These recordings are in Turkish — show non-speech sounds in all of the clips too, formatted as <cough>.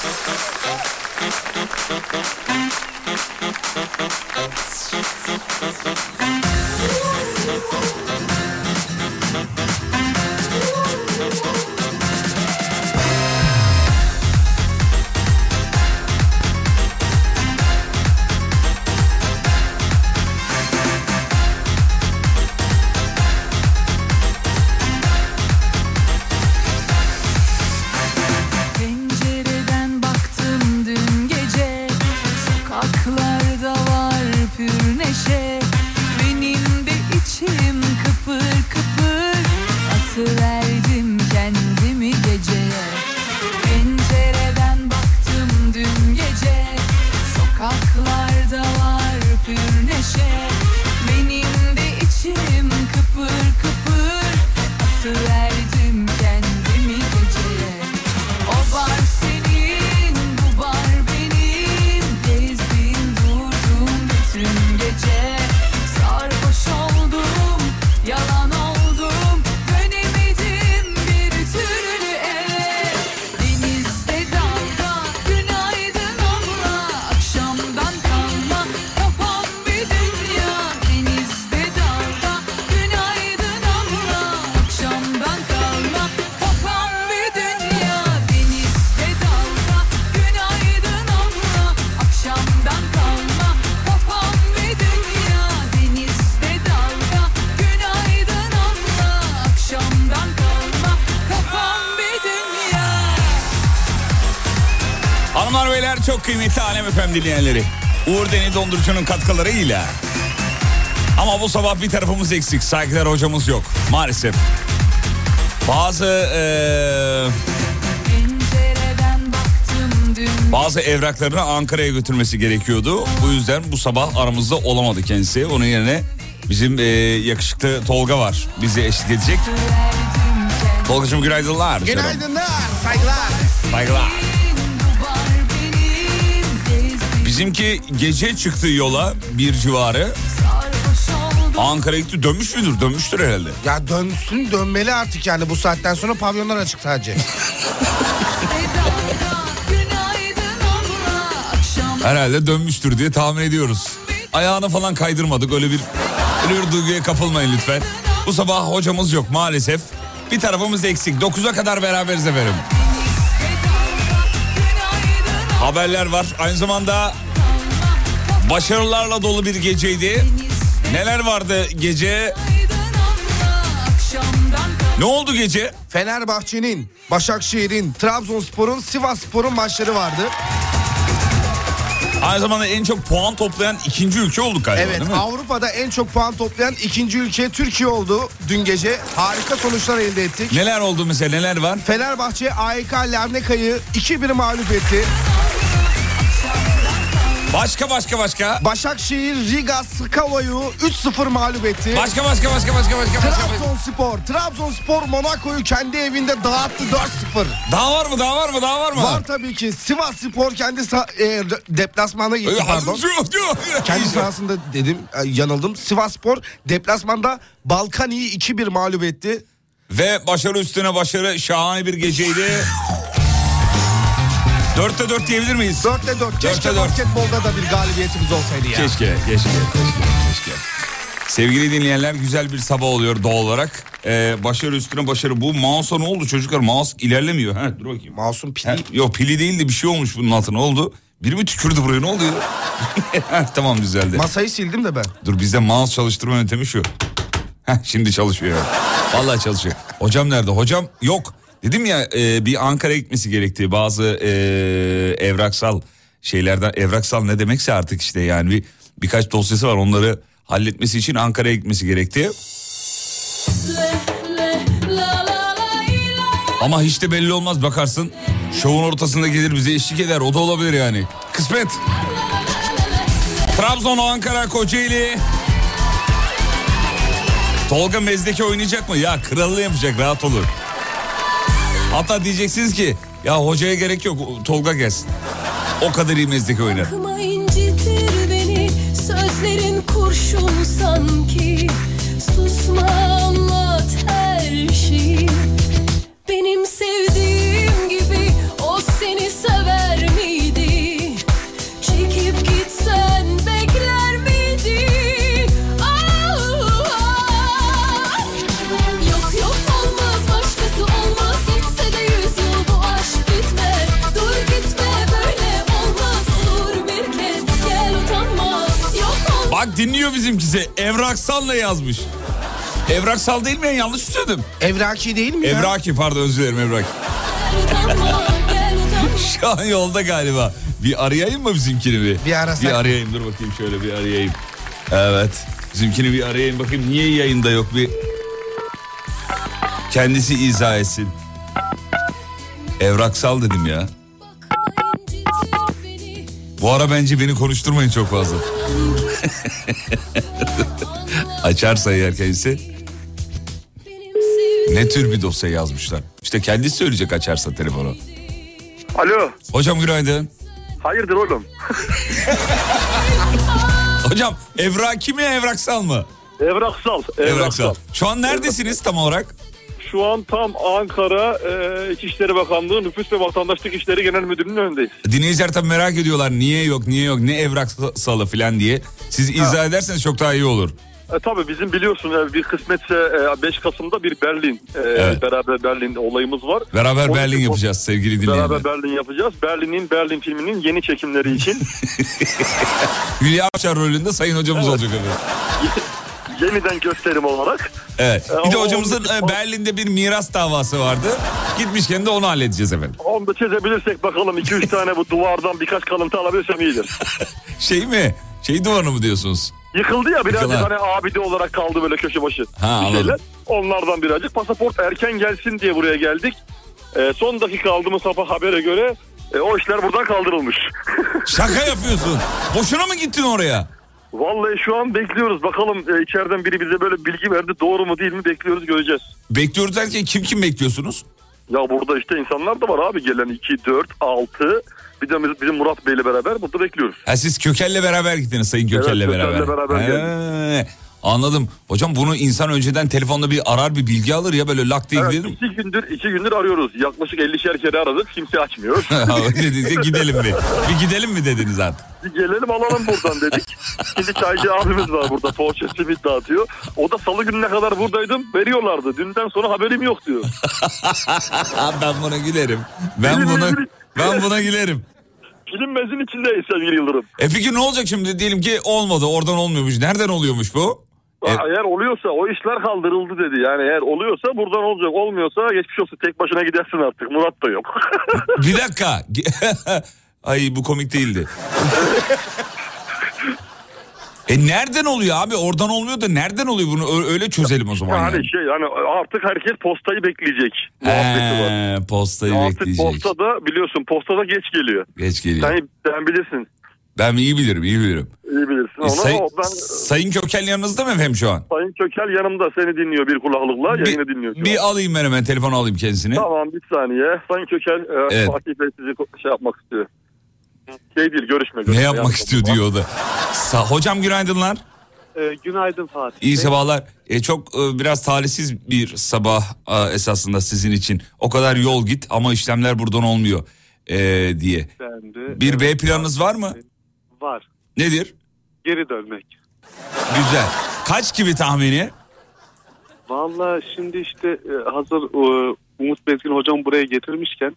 Thank you. Efem dinleyenleri. Uğur Deni Dondurucu'nun katkılarıyla. Ama bu sabah bir tarafımız eksik. Saygılar hocamız yok. Maalesef. Bazı dün bazı evraklarını Ankara'ya götürmesi gerekiyordu. Bu yüzden bu sabah aramızda olamadı kendisi. Onun yerine bizim eee, yakışıklı Tolga var. Bizi eşlik edecek. Tolgacığım günaydınlar. Günaydınlar, saygılar. Saygılar. Bizimki gece çıktı yola bir civarı. Ankara'ya gitti. Dönmüş müdür? Dönmüştür herhalde. Ya dönsün dönmeli artık yani bu saatten sonra pavyonlar açık sadece. <laughs> Herhalde dönmüştür diye tahmin ediyoruz. Ayağını falan kaydırmadık. Öyle bir öyle bir duyguya kapılmayın lütfen. Bu sabah hocamız yok maalesef. Bir tarafımız eksik. 9'a kadar beraberiz efendim. Haberler var. Aynı zamanda başarılarla dolu bir geceydi. Neler vardı gece? Ne oldu gece? Fenerbahçe'nin, Başakşehir'in, Trabzonspor'un, Sivasspor'un maçları vardı. Aynı zamanda en çok puan toplayan ikinci ülke olduk galiba Evet değil mi? Avrupa'da en çok puan toplayan ikinci ülke Türkiye oldu dün gece. Harika sonuçlar elde ettik. Neler oldu mesela neler var? Fenerbahçe AEK Larnaka'yı 2-1 mağlup etti. Başka başka başka. Başakşehir Riga Skavo'yu 3-0 mağlup etti. Başka başka başka başka başka. Trabzonspor, Trabzonspor Monaco'yu kendi evinde dağıttı 4-0. Daha var mı daha var mı daha var mı? Var tabii ki. Sivas Spor kendi e, deplasmanda gitti pardon. Kendi sahasında dedim e, yanıldım. Sivas Spor deplasmanda Balkani'yi 2-1 mağlup etti. Ve başarı üstüne başarı şahane bir geceydi. Dörtte dört diyebilir miyiz? 4'te 4. Keşke Dörtte dört. basketbolda da bir galibiyetimiz olsaydı ya. Keşke, keşke, keşke, keşke. Sevgili dinleyenler güzel bir sabah oluyor doğal olarak. Ee, başarı üstüne başarı. Bu mouse'a ne oldu çocuklar? Mouse ilerlemiyor. Ha, dur bakayım. Masum pili. Ha, yok pili değil de bir şey olmuş bunun altına. Ne oldu? Biri mi tükürdü buraya ne oldu ya? <laughs> Tamam düzeldi. Masayı sildim de ben. Dur bizde mouse çalıştırma yöntemi şu. Heh, şimdi çalışıyor. Vallahi çalışıyor. Hocam nerede? Hocam yok. Dedim ya e, bir Ankara'ya gitmesi gerektiği bazı e, evraksal şeylerden evraksal ne demekse artık işte yani bir birkaç dosyası var onları halletmesi için Ankara'ya gitmesi gerekti. Ama hiç de belli olmaz bakarsın. Şovun ortasında gelir bize eşlik eder. O da olabilir yani. Kısmet. Trabzon, Ankara, Kocaeli. Tolga Mezdeke oynayacak mı? Ya krallığı yapacak rahat olur. Hatta diyeceksiniz ki ya hocaya gerek yok Tolga gelsin. O kadar iyi Mezdeke oynar. Aklıma incitir beni sözlerin kurşun Evraksal'la yazmış. Evraksal değil mi? ya? Yanlış söyledim? Evraki değil mi ya? Evraki pardon özür dilerim Evrak. Utanma <laughs> gel utanma Şu an yolda galiba. Bir arayayım mı bizimkini bir? Bir arasak. Bir arayayım dur bakayım şöyle bir arayayım. Evet. Bizimkini bir arayayım bakayım niye yayında yok bir. Kendisi izah etsin. Evraksal dedim ya. Bu ara bence beni konuşturmayın çok fazla. <laughs> Açarsa eğer kendisi ne tür bir dosya yazmışlar. İşte kendisi söyleyecek açarsa telefonu. Alo. Hocam günaydın. Hayırdır oğlum? <laughs> Hocam evraki mi evraksal mı? Evraksal. Evraksal. Şu an neredesiniz tam olarak? Şu an tam Ankara e, İçişleri Bakanlığı Nüfus ve Vatandaşlık İşleri Genel Müdürlüğü'nün önündeyiz. Dinleyiciler tabii merak ediyorlar niye yok niye yok ne evraksalı falan diye. Siz izah ederseniz çok daha iyi olur. E, tabii bizim biliyorsun e, bir kısmetse e, 5 Kasım'da bir Berlin e, Evet. beraber Berlin olayımız var. Beraber Onun Berlin yapacağız sevgili dinleyenler. Beraber Berlin yapacağız. Berlin'in Berlin filminin yeni çekimleri için <laughs> Hülya Avşar rolünde sayın hocamız olacak efendim. <laughs> yeniden gösterim olarak Evet. E, Bir de o- hocamızın o- e, Berlin'de bir miras davası vardı. Gitmişken de onu halledeceğiz efendim. onu da çözebilirsek bakalım 2-3 <laughs> tane bu duvardan birkaç kalıntı alabilirsem iyidir. Şey mi? Şey duvarını mı diyorsunuz? Yıkıldı ya birazcık Yıkılan. hani abide olarak kaldı böyle köşe başı. Ha, bir şeyler. Onlardan birazcık. Pasaport erken gelsin diye buraya geldik. Ee, son dakika aldığımız sabah habere göre e, o işler buradan kaldırılmış. <laughs> Şaka yapıyorsun. Boşuna mı gittin oraya? Vallahi şu an bekliyoruz. Bakalım e, içeriden biri bize böyle bilgi verdi. Doğru mu değil mi bekliyoruz göreceğiz. Bekliyoruz derken kim kim bekliyorsunuz? Ya burada işte insanlar da var abi. Gelen 2, 4, 6. Bir de biz- bizim Murat Bey'le beraber burada bekliyoruz. Ha siz Kökel'le beraber gittiniz Sayın Kökel'le Evet, beraber. Kökel'le beraber He, Anladım. Hocam bunu insan önceden telefonda bir arar bir bilgi alır ya böyle lak diye Evet, gidelim. iki gündür, iki gündür arıyoruz. Yaklaşık 50'şer kere aradık. Kimse açmıyor. <laughs> Dediniz gidelim mi? Bir gidelim mi dediniz artık? Bir gelelim alalım buradan dedik. Şimdi çaycı abimiz var burada poğaça simit dağıtıyor. O da salı gününe kadar buradaydım veriyorlardı. Dünden sonra haberim yok diyor. <laughs> ben buna gülerim. Ben buna ben buna gülerim. Bilinmezin içindeyiz sevgili Yıldırım. E peki ne olacak şimdi diyelim ki olmadı oradan olmuyormuş. Nereden oluyormuş bu? E, Eğer oluyorsa o işler kaldırıldı dedi. Yani eğer oluyorsa buradan olacak. Olmuyorsa geçmiş olsun tek başına gidersin artık. Murat da yok. <laughs> bir dakika. <laughs> Ay bu komik değildi. <laughs> e nereden oluyor abi? Oradan olmuyor da nereden oluyor bunu? Öyle çözelim o zaman. yani Yani. şey yani artık herkes postayı bekleyecek. Muhabbeti var. Postayı Artık bekleyecek. postada biliyorsun postada geç geliyor. Geç geliyor. Sen, sen bilirsin. Ben iyi bilirim, iyi bilirim. İyi bilirsin E, onu. say- ben Sayın Kökel yanınızda mı efendim şu an? Sayın Kökel yanımda seni dinliyor bir kulaklıkla. Bir, Yayını dinliyor. şu an. bir alayım ben hemen telefonu alayım kendisini. Tamam bir saniye. Sayın Kökel e, Evet. Fatih Bey sizi şey yapmak istiyor. Şey değil görüşme. görüşme. Ne yapmak Yani- istiyor diyor o da. Sa- Hocam günaydınlar. Ee, günaydın Fatih. İyi sabahlar. E, çok e, biraz talihsiz bir sabah e, esasında sizin için. O kadar yol git ama işlemler buradan olmuyor e, diye. De- Bir B planınız var mı? Var. Nedir? Geri dönmek. Güzel. Kaç gibi tahmini? Vallahi şimdi işte e, hazır e, Umut Bezgin hocam buraya getirmişken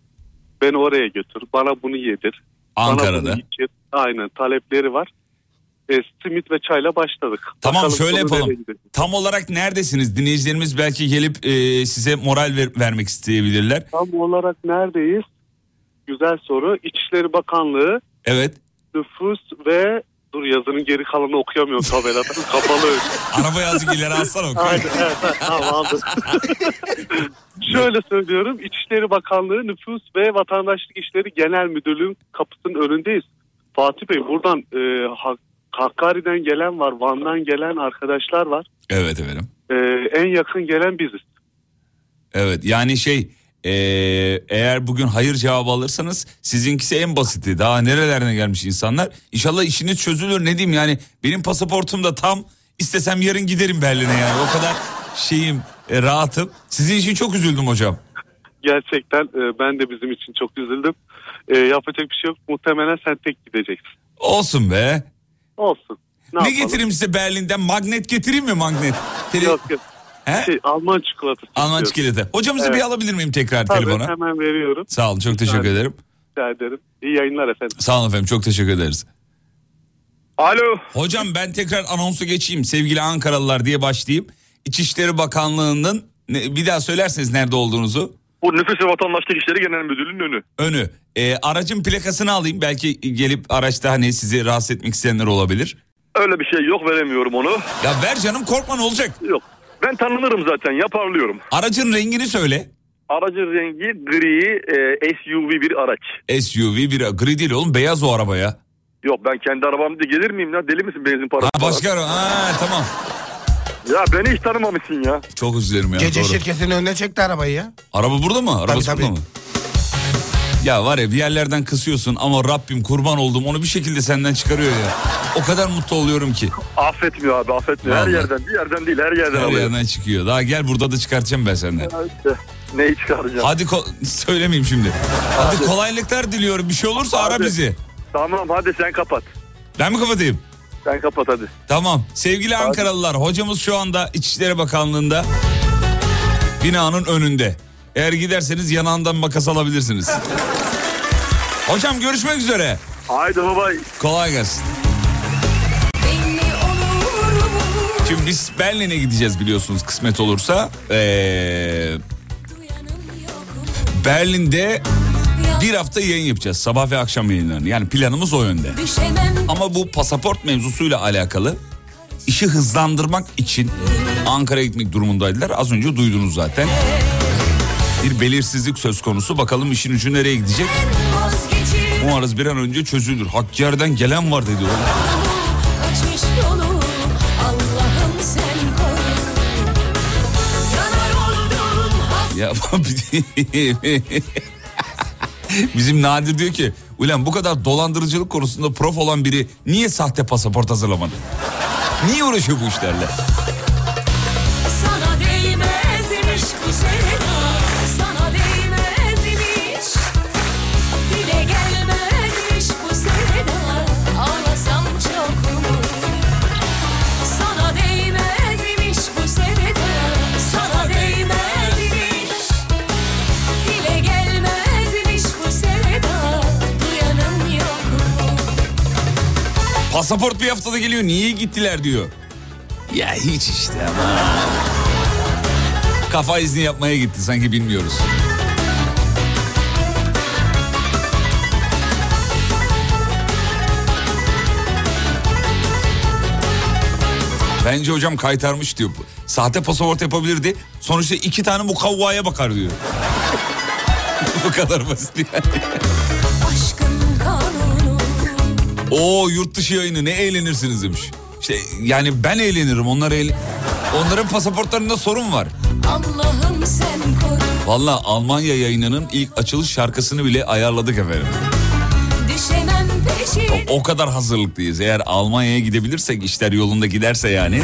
beni oraya götür. Bana bunu yedir. Ankara'da. Aynen talepleri var. E, simit ve çayla başladık. Tamam Bakalım şöyle yapalım. Tam olarak neredesiniz? Dinleyicilerimiz belki gelip e, size moral ver- vermek isteyebilirler. Tam olarak neredeyiz? Güzel soru. İçişleri Bakanlığı Evet. nüfus ve dur yazının geri kalanını okuyamıyorum tabeladan <laughs> kapalı. Araba yazık ileri alsana. o. Aynen evet, evet, tamam aldım. <laughs> Şöyle söylüyorum İçişleri Bakanlığı Nüfus ve Vatandaşlık İşleri Genel Müdürlüğü'nün kapısının önündeyiz. Fatih Bey buradan e, Ha- Hakkari'den gelen var, Van'dan gelen arkadaşlar var. Evet efendim. E, en yakın gelen biziz. Evet yani şey e, eğer bugün hayır cevabı alırsanız sizinkisi en basiti. Daha nerelerden gelmiş insanlar. İnşallah işiniz çözülür ne diyeyim yani benim pasaportum da tam istesem yarın giderim Berlin'e yani o kadar şeyim e, rahatım. Sizin için çok üzüldüm hocam. Gerçekten e, ben de bizim için çok üzüldüm. E, yapacak bir şey yok. Muhtemelen sen tek gideceksin. Olsun be. Olsun. Ne, yapalım? getireyim size Berlin'den? Magnet getireyim mi magnet? Tele- Yok yok. He? Şey, Alman çikolatası. Alman istiyorum. çikolata. Hocamızı Evet. bir alabilir miyim tekrar Tabii telefona? hemen veriyorum. Sağ olun çok teşekkür Yani. ederim. Rica ederim. İyi yayınlar efendim. Sağ olun efendim çok teşekkür ederiz. Alo. Hocam ben tekrar anonsu geçeyim sevgili Ankaralılar diye başlayayım. İçişleri Bakanlığı'nın bir daha söylerseniz nerede olduğunuzu. Bu Nüfus ve Vatandaşlık İşleri Genel Müdürlüğü'nün önü. Önü. Ee, aracın plakasını alayım. Belki gelip araçta hani sizi rahatsız etmek isteyenler olabilir. Öyle bir şey yok veremiyorum onu. Ya ver canım korkma ne olacak? Yok. Ben tanınırım zaten yaparlıyorum. Aracın rengini söyle. Aracın rengi gri e, SUV bir araç. SUV bir gri değil oğlum beyaz o araba ya. Yok ben kendi arabamda gelir miyim ya? Deli misin benzin parası? Ha, başka araba. Ha, tamam. Ya beni hiç tanımamışsın ya. Çok dilerim ya. Gece doğru. şirketinin önüne çekti arabayı ya. Araba burada mı? Arabası Tabii, burada tabii. mı? Ya var ya bir yerlerden kısıyorsun ama Rabbim kurban oldum onu bir şekilde senden çıkarıyor ya. O kadar mutlu oluyorum ki. Affetmiyor abi affetmiyor. Her Vallahi. yerden bir yerden değil her yerden Her alıyor. yerden çıkıyor. Daha gel burada da çıkartacağım ben senden. Ya işte, neyi çıkaracağım? Hadi ko- söylemeyeyim şimdi. Hadi kolaylıklar diliyorum. Bir şey olursa ara Hadi. bizi. Tamam hadi sen kapat. Ben mi kapatayım? Sen kapat hadi. Tamam. Sevgili Ankaralılar hocamız şu anda İçişleri Bakanlığı'nda binanın önünde. Eğer giderseniz yanağından makas alabilirsiniz. Hocam görüşmek üzere. Haydi babay. Kolay gelsin. Şimdi biz Berlin'e gideceğiz biliyorsunuz kısmet olursa. Ee? Berlin'de bir hafta yayın yapacağız. Sabah ve akşam yayınlarını. Yani planımız o yönde. Ama bu pasaport mevzusuyla alakalı işi hızlandırmak için Ankara'ya gitmek durumundaydılar. Az önce duydunuz zaten. Bir belirsizlik söz konusu. Bakalım işin ucu nereye gidecek? Umarız bir an önce çözülür. Hak yerden gelen var dedi oldum Ya <laughs> Bizim Nadir diyor ki ulan bu kadar dolandırıcılık konusunda prof olan biri niye sahte pasaport hazırlamadı? Niye uğraşıyor bu işlerle? Pasaport bir haftada geliyor niye gittiler diyor. Ya hiç işte ama. Kafa izni yapmaya gitti sanki bilmiyoruz. Bence hocam kaytarmış diyor. Sahte pasaport yapabilirdi. Sonuçta iki tane mukavvaya bakar diyor. <laughs> Bu kadar basit yani. <laughs> Oo yurt dışı yayını ne eğlenirsiniz demiş. İşte yani ben eğlenirim onlar eğlen... Onların pasaportlarında sorun var. Allah'ım sen koru Valla Almanya yayınının ilk açılış şarkısını bile ayarladık efendim. Peşine O kadar hazırlıklıyız. Eğer Almanya'ya gidebilirsek işler yolunda giderse yani.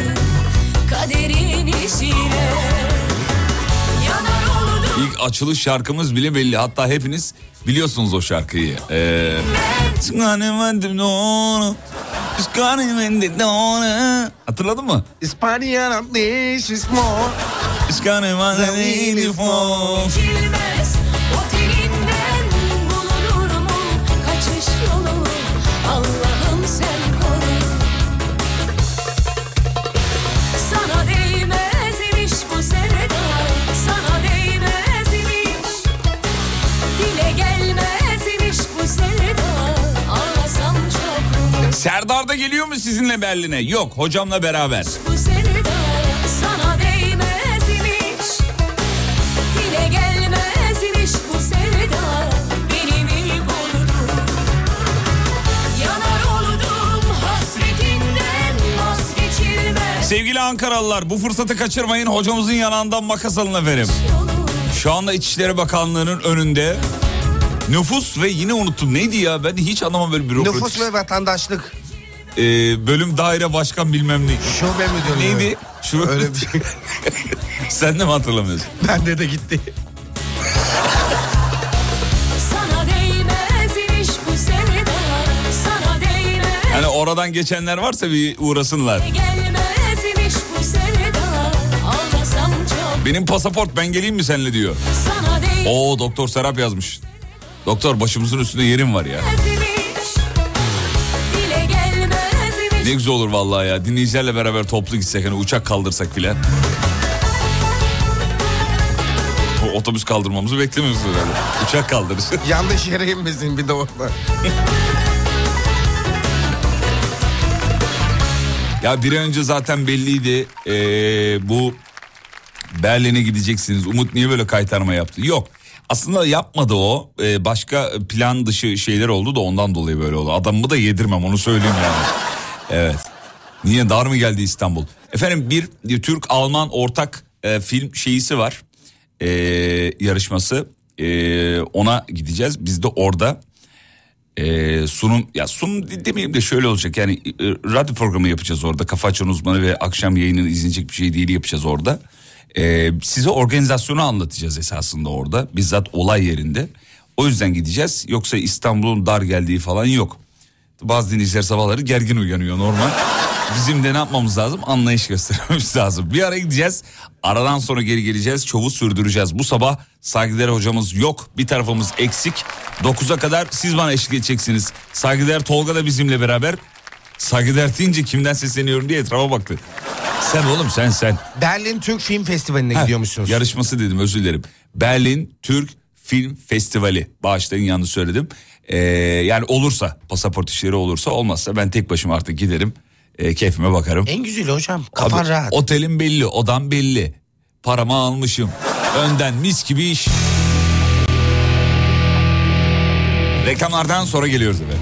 ilk açılış şarkımız bile belli. Hatta hepiniz biliyorsunuz o şarkıyı. Ee, Hatırladın mı? İspanya'nın this Serdar da geliyor mu sizinle Berlin'e? Yok hocamla beraber. Sevgili Ankaralılar bu fırsatı kaçırmayın. Hocamızın yanağından makas alın efendim. Şu anda İçişleri Bakanlığı'nın önünde nüfus ve yine unuttum neydi ya ben hiç anlamam böyle bürokratik. Nüfus ve vatandaşlık Ee, bölüm daire başkan bilmem ne. şube müdürlüğü. Neydi? Şu... Öyle bir şey. <laughs> Sen de mi hatırlamıyorsun? Bende de gitti. Yani oradan geçenler varsa bir uğrasınlar. Benim pasaport ben geleyim mi seninle diyor. Oo doktor Serap yazmış. Doktor başımızın üstünde yerim var ya. Ne güzel olur vallahi ya. Dinleyicilerle beraber toplu gitsek hani uçak kaldırsak filan. Otobüs kaldırmamızı beklemiyoruz herhalde. Uçak kaldırırız. <laughs> Yanlış yere inmesin bir de orada. Ya bir önce zaten belliydi. Ee, bu Berlin'e gideceksiniz. Umut niye böyle kaytarma yaptı? Yok. Aslında yapmadı o. Ee, başka plan dışı şeyler oldu da ondan dolayı böyle oldu. Adamımı da yedirmem onu söyleyeyim yani. Evet. Niye dar mı geldi İstanbul? Efendim bir, bir Türk-Alman ortak e, film şeyisi var. E, yarışması. E, ona gideceğiz. Biz de orada e, sunum ya sunum de- demeyeyim de şöyle olacak yani e, radyo programı yapacağız orada kafa açan uzmanı ve akşam yayını izlenecek bir şey değil yapacağız orada. E, size organizasyonu anlatacağız esasında orada bizzat olay yerinde. O yüzden gideceğiz yoksa İstanbul'un dar geldiği falan yok. Bazı dinleyiciler sabahları gergin uyanıyor normal. Bizim de ne yapmamız lazım? Anlayış göstermemiz <laughs> lazım. Bir ara gideceğiz. Aradan sonra geri geleceğiz. Şovu sürdüreceğiz. Bu sabah saygıdeğer hocamız yok. Bir tarafımız eksik. 9'a kadar siz bana eşlik edeceksiniz. Saygıdeğer Tolga da bizimle beraber. Saygıdeğer deyince kimden sesleniyorum diye etrafa baktı. Sen oğlum sen sen. Berlin Türk Film Festivali'ne Ha, gidiyormuşsunuz. Yarışması dedim özür dilerim. Berlin Türk Film Festivali. Bağışlayın yanlış söyledim. Ee, yani olursa pasaport işleri olursa olmazsa ben tek başıma artık giderim. Ee, keyfime bakarım. En güzeli hocam. Kafan Abi, rahat. Otelim belli, odam belli. Paramı almışım. Önden mis gibi iş. Reklamlardan sonra geliyoruz efendim.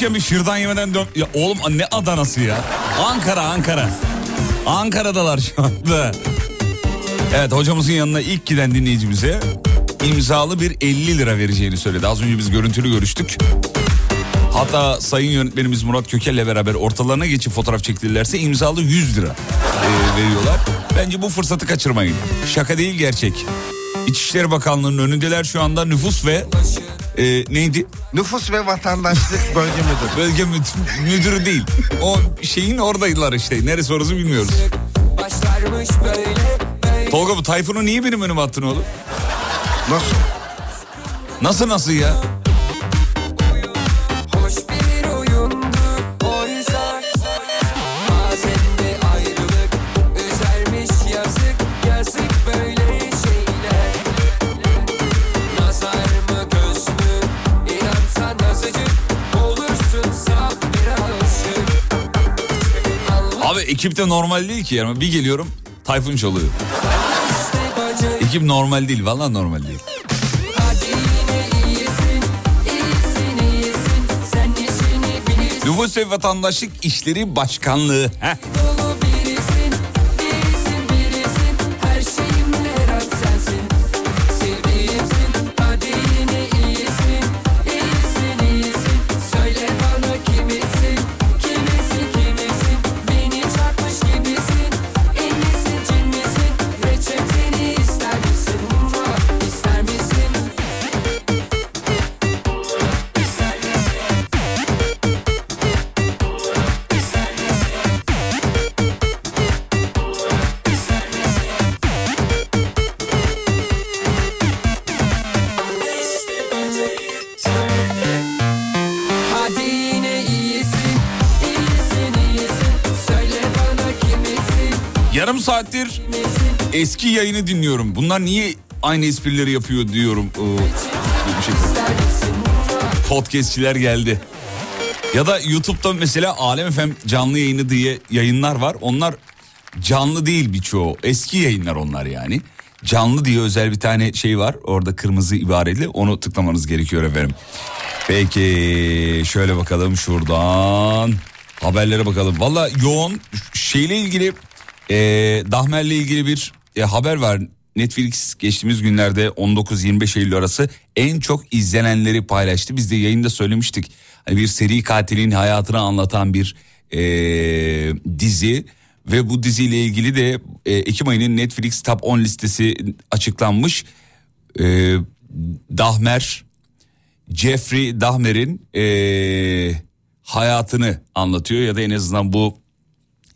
Gitmiş ya bir şırdan yemeden dön... Ya oğlum ne Adana'sı ya? Ankara Ankara. Ankara'dalar şu anda. Evet hocamızın yanına ilk giden dinleyicimize imzalı bir 50 lira vereceğini söyledi. Az önce biz görüntülü görüştük. Hatta sayın yönetmenimiz Murat Kökel'le beraber ortalarına geçip fotoğraf çektirirlerse imzalı 100 lira e, veriyorlar. Bence bu fırsatı kaçırmayın. Şaka değil gerçek. İçişleri Bakanlığı'nın önündeler şu anda nüfus ve e, neydi? Nüfus ve Vatandaşlık <laughs> Bölge Müdürü. Bölge müd- müdürü değil. O şeyin oradaydılar işte. Neresi orası bilmiyoruz. Başlarmış böyle böyle Tolga bu Tayfun'u niye benim önüme attın oğlum? Nasıl? Nasıl nasıl ya? Ekip de normal değil ki yani bir geliyorum Tayfun çalıyor. Ekip normal değil valla normal değil. Nüfus ve Vatandaşlık İşleri Başkanlığı. Heh. Saattir eski yayını dinliyorum. Bunlar niye aynı esprileri yapıyor diyorum. Ee, şey. Podcastçiler geldi. Ya da YouTube'da mesela Alem FM canlı yayını diye yayınlar var. Onlar canlı değil birçoğu. Eski yayınlar onlar yani. Canlı diye özel bir tane şey var. Orada kırmızı ibareli. Onu tıklamanız gerekiyor efendim. Peki şöyle bakalım şuradan. Haberlere bakalım. Valla yoğun şeyle ilgili e, Dahmer'le ilgili bir e, haber var. Netflix geçtiğimiz günlerde 19-25 Eylül arası en çok izlenenleri paylaştı. Biz de yayında söylemiştik. Hani bir seri katilin hayatını anlatan bir e, dizi ve bu diziyle ilgili de e, Ekim ayının Netflix Top 10 listesi açıklanmış. E, Dahmer Jeffrey Dahmer'in e, hayatını anlatıyor ya da en azından bu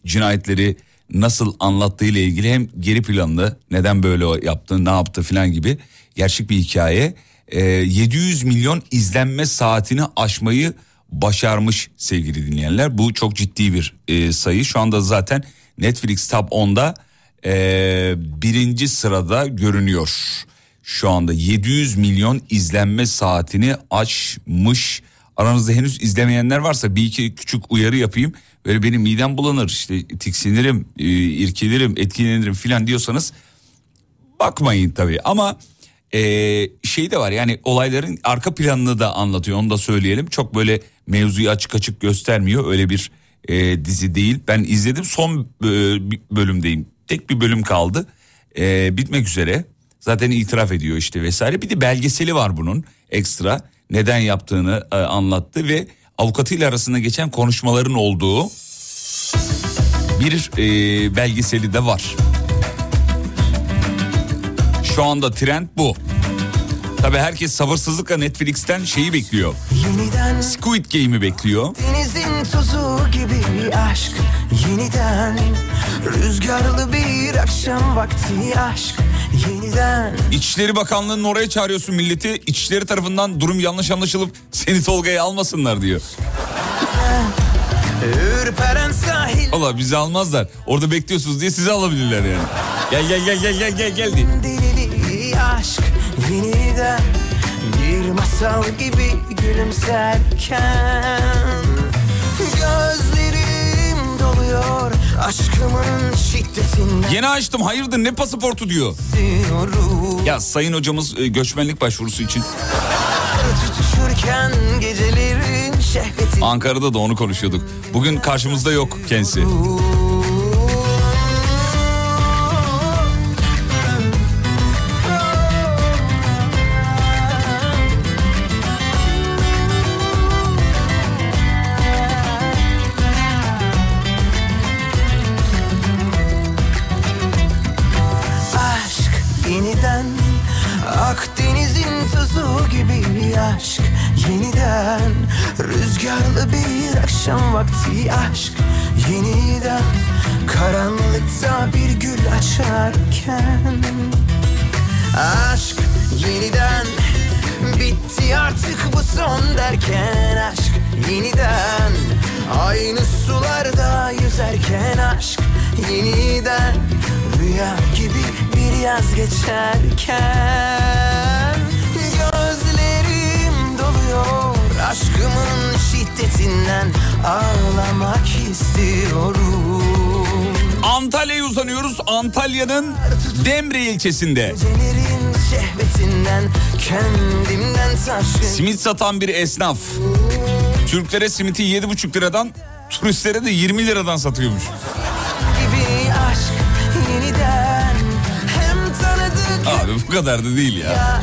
cinayetleri nasıl anlattığı ile ilgili hem geri planlı neden böyle yaptı ne yaptı filan gibi gerçek bir hikaye. Ee, 700 milyon izlenme saatini aşmayı başarmış sevgili dinleyenler. Bu çok ciddi bir e, sayı. Şu anda zaten Netflix Top 10'da e, birinci sırada görünüyor. Şu anda 700 milyon izlenme saatini aşmış. Aranızda henüz izlemeyenler varsa bir iki küçük uyarı yapayım. Böyle benim midem bulanır işte tiksinirim, e, irkilirim, etkilenirim filan diyorsanız bakmayın tabii. Ama e, şey de var yani olayların arka planını da anlatıyor onu da söyleyelim. Çok böyle mevzuyu açık açık göstermiyor öyle bir e, dizi değil. Ben izledim son e, bölümdeyim. Tek bir bölüm kaldı. E, bitmek üzere. Zaten itiraf ediyor işte vesaire. Bir de belgeseli var bunun ekstra. Neden yaptığını e, anlattı ve avukatıyla arasında geçen konuşmaların olduğu bir e, belgeseli de var. Şu anda trend bu. Tabi herkes sabırsızlıkla Netflix'ten şeyi bekliyor. Yeniden Squid Game'i bekliyor. denizin tuzu gibi aşk Yeniden rüzgarlı bir akşam vakti aşk Yeniden İçişleri Bakanlığı'nın oraya çağırıyorsun milleti. İçişleri tarafından durum yanlış anlaşılıp seni Tolga'ya almasınlar diyor. Valla bizi almazlar. Orada bekliyorsunuz diye sizi alabilirler yani. Gel gel gel gel gel gel gel diye. delili aşk Yeniden bir masal gibi gülümserken Gözlerim doluyor aşkımın şiddetinden Yeni açtım hayırdır ne pasaportu diyor. Diyorum. Ya sayın hocamız e, göçmenlik başvurusu için Tutuşurken gecelerin şehveti Ankara'da da onu konuşuyorduk. Bugün karşımızda yok kendisi. Yeniden Rüya gibi bir yaz geçerken Gözlerim doluyor aşkımın şiddetinden Ağlamak istiyorum Antalya'ya uzanıyoruz. Antalya'nın Demre ilçesinde. Simit satan bir esnaf. Türklere simiti 7,5 liradan, turistlere de 20 liradan satıyormuş. <laughs> bu kadar da değil ya.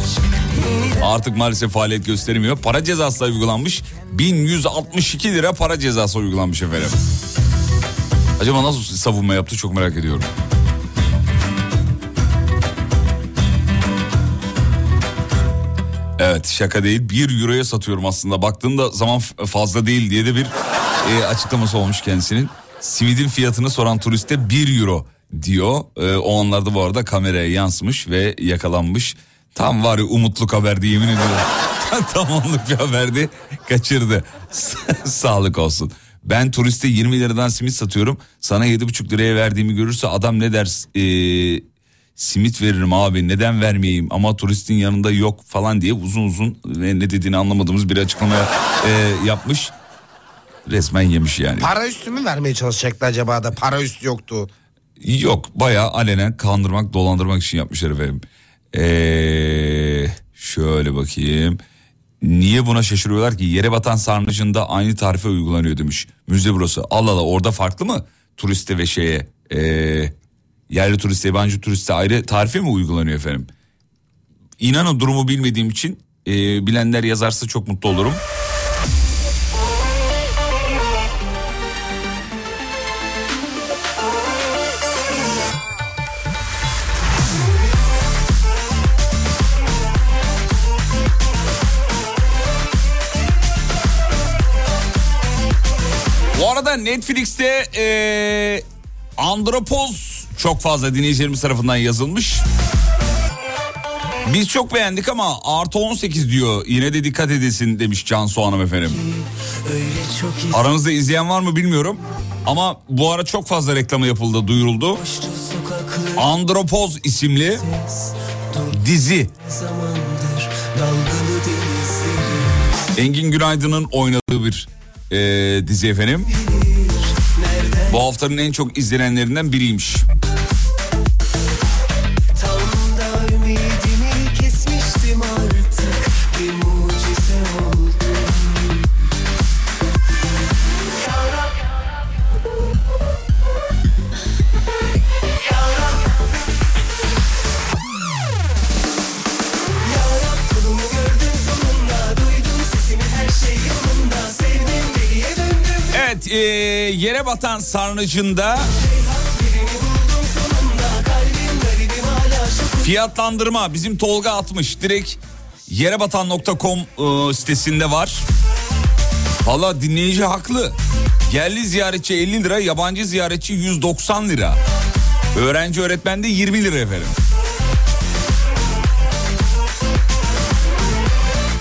Artık maalesef faaliyet gösteremiyor. Para cezası uygulanmış. 1162 lira para cezası uygulanmış efendim. Acaba nasıl savunma yaptı çok merak ediyorum. Evet şaka değil 1 euroya satıyorum aslında baktığımda zaman fazla değil diye de bir e, açıklaması olmuş kendisinin. Simidin fiyatını soran turiste 1 euro diyor. E, o anlarda bu arada kameraya yansımış ve yakalanmış. Tam var ya umutluk haberdi yemin ediyorum. <laughs> Tam onluk bir haberdi kaçırdı. <laughs> Sağlık olsun. Ben turiste 20 liradan simit satıyorum. Sana 7,5 liraya verdiğimi görürse adam ne der? E, simit veririm abi neden vermeyeyim ama turistin yanında yok falan diye uzun uzun ne, ne dediğini anlamadığımız bir açıklama e, yapmış. Resmen yemiş yani. Para üstü mü vermeye çalışacaktı acaba da para üstü yoktu. Yok bayağı alenen kandırmak dolandırmak için yapmışlar efendim. Ee, şöyle bakayım. Niye buna şaşırıyorlar ki? Yere batan sarnıcında aynı tarife uygulanıyor demiş. Müze burası. Allah Allah orada farklı mı? Turiste ve şeye. ee, yerli turiste yabancı turiste ayrı tarife mi uygulanıyor efendim? İnanın durumu bilmediğim için ee, bilenler yazarsa çok mutlu olurum. Netflix'te ee, Andropoz çok fazla dinleyicilerimiz tarafından yazılmış. Biz çok beğendik ama artı 18 diyor. Yine de dikkat edilsin demiş Cansu Hanım efendim. Aranızda izleyen var mı bilmiyorum. Ama bu ara çok fazla reklamı yapıldı, duyuruldu. Andropoz isimli dizi. Engin Günaydın'ın oynadığı bir ee, dizi efendim. Bu haftanın en çok izlenenlerinden biriymiş. Ee, yere batan sarnıcında fiyatlandırma bizim Tolga atmış direkt yerebatan.com e, sitesinde var. Valla dinleyici haklı. Yerli ziyaretçi 50 lira, yabancı ziyaretçi 190 lira. Öğrenci öğretmen de 20 lira efendim.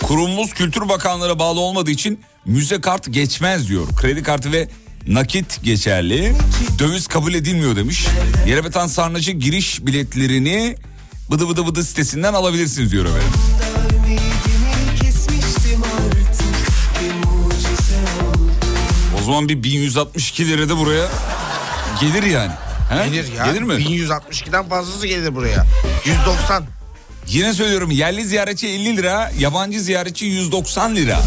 Kurumumuz Kültür Bakanlığı'na bağlı olmadığı için müze kart geçmez diyor. Kredi kartı ve nakit geçerli. Döviz kabul edilmiyor demiş. Yerebatan Sarnıcı giriş biletlerini bıdı bıdı bıdı sitesinden alabilirsiniz diyor efendim. O zaman bir 1162 lira da buraya gelir yani. He? Gelir ya. Gelir mi? 1162'den fazlası gelir buraya. 190. Yine söylüyorum yerli ziyaretçi 50 lira, yabancı ziyaretçi 190 lira.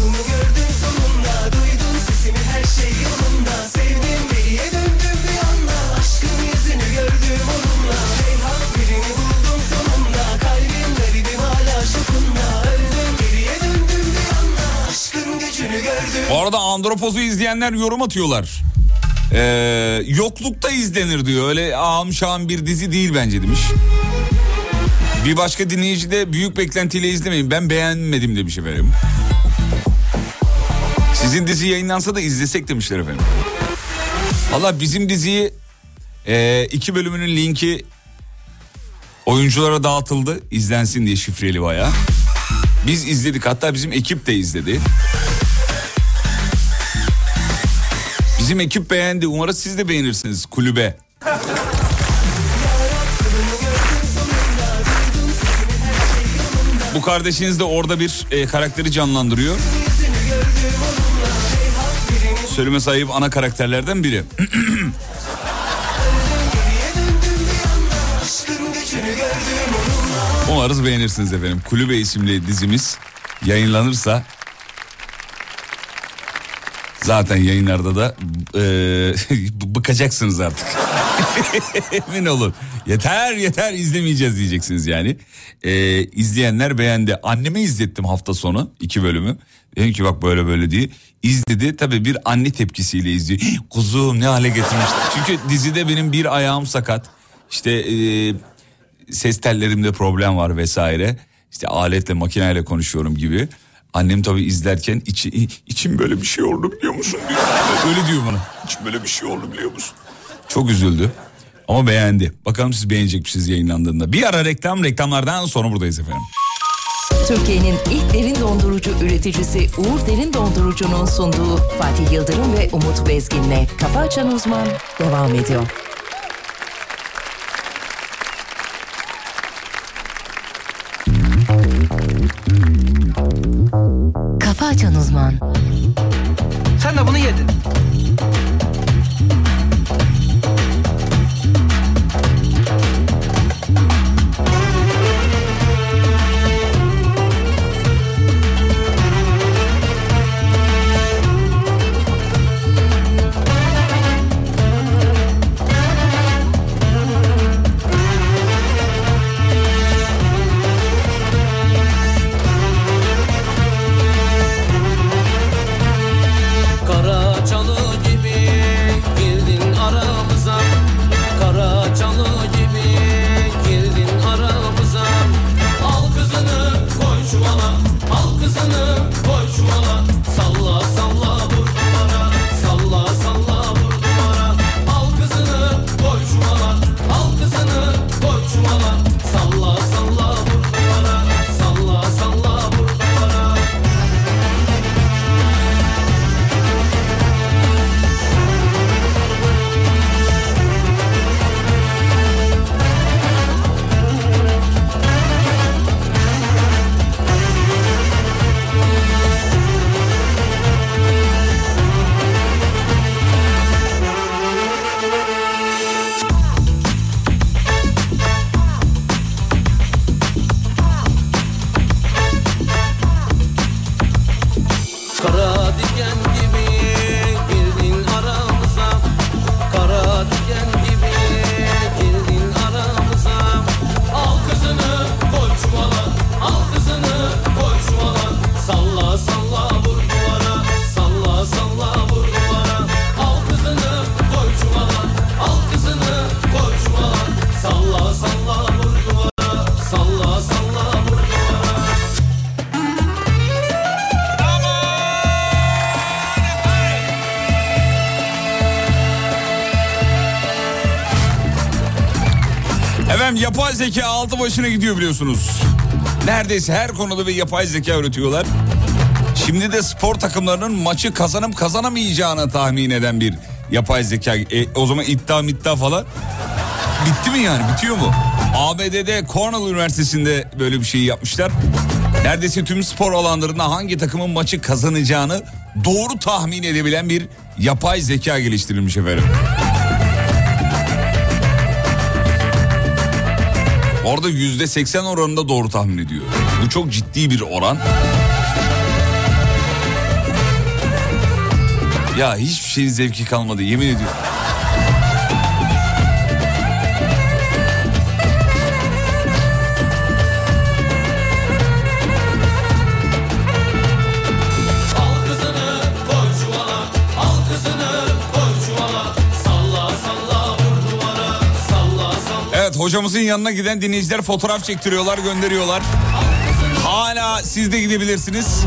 Sesimi her şey yolunda Sevdim deliye döndüm bir anda Aşkın yüzünü gördüm onunla Reyhan birini buldum sonunda Kalbim garibim hala şokunda Öldüm geriye döndüm bir anda Aşkın gücünü gördüm Bu arada Andropoz'u izleyenler yorum atıyorlar. Ee, yoklukta izlenir diyor. Öyle ağam bir dizi değil bence demiş. Bir başka dinleyici de büyük beklentiyle izlemeyin. Ben beğenmedim demiş efendim. Sizin dizi yayınlansa da izlesek demişler efendim. Valla bizim diziyi e, iki bölümünün linki oyunculara dağıtıldı. izlensin diye şifreli baya. Biz izledik hatta bizim ekip de izledi. Bizim ekip beğendi. Umarım siz de beğenirsiniz kulübe. Bu kardeşiniz de orada bir e, karakteri canlandırıyor. Söyleme sahip ana karakterlerden biri. <clears throat> Umarız beğenirsiniz efendim. Kulübe isimli dizimiz yayınlanırsa zaten yayınlarda da e, <laughs> bıkacaksınız artık. <laughs> Emin olun. Yeter yeter izlemeyeceğiz diyeceksiniz yani. E, izleyenler beğendi. Anneme izlettim hafta sonu iki bölümü. Dedim ki bak böyle böyle diye. İzledi tabii bir anne tepkisiyle izliyor. "Hii, Kuzum ne hale getirmişler. Çünkü dizide benim bir ayağım sakat. İşte e, ses tellerimde problem var vesaire. İşte aletle makineyle konuşuyorum gibi. Annem tabii izlerken içi, içim böyle bir şey oldu biliyor musun diyor. <laughs> Öyle diyor bana. İçim böyle bir şey oldu biliyor musun? Çok üzüldü. Ama beğendi. Bakalım siz beğenecek misiniz yayınlandığında. Bir ara reklam reklamlardan sonra buradayız efendim. Türkiye'nin ilk derin dondurucu üreticisi Uğur Derin Dondurucu'nun sunduğu Fatih Yıldırım ve Umut Bezgin'le Kafa Açan Uzman devam ediyor. Kafa Açan Uzman Sen de bunu yedin. Yapay zeka altı başına gidiyor biliyorsunuz. Neredeyse her konuda bir yapay zeka üretiyorlar. Şimdi de spor takımlarının maçı kazanıp kazanamayacağını tahmin eden bir yapay zeka. E, o zaman iddia iddia falan. Bitti mi yani bitiyor mu? ABD'de Cornell Üniversitesi'nde böyle bir şey yapmışlar. Neredeyse tüm spor alanlarında hangi takımın maçı kazanacağını doğru tahmin edebilen bir yapay zeka geliştirilmiş efendim. Orada yüzde seksen oranında doğru tahmin ediyor. Bu çok ciddi bir oran. Ya hiçbir şeyin zevki kalmadı yemin ediyorum. Hocamızın yanına giden dinleyiciler fotoğraf çektiriyorlar gönderiyorlar. Hala siz de gidebilirsiniz.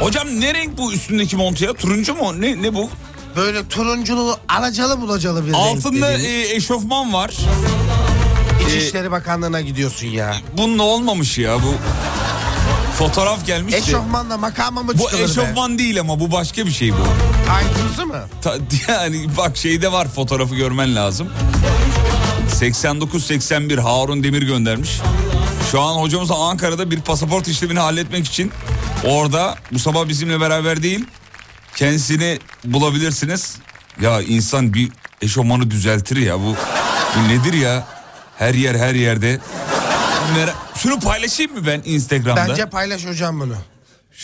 Hocam ne renk bu üstündeki mont ya? Turuncu mu? Ne, ne bu? Böyle turunculu alacalı bulacalı bir renk Altında dediğimiz. e, eşofman var. İçişleri Bakanlığı'na gidiyorsun ya. Bunun olmamış ya bu. Fotoğraf gelmiş de. Eşofmanla makama mı Bu çıkılır be? eşofman değil ama bu başka bir şey bu. Ayrıntısı mı? Ta- <laughs> yani bak şeyde var fotoğrafı görmen lazım. 89-81 Harun Demir göndermiş. Şu an hocamız Ankara'da bir pasaport işlemini halletmek için orada bu sabah bizimle beraber değil kendisini bulabilirsiniz. Ya insan bir eşofmanı düzeltir ya bu, bu nedir ya? Her yer her yerde. Şunu paylaşayım mı ben Instagram'da? Bence paylaş hocam bunu.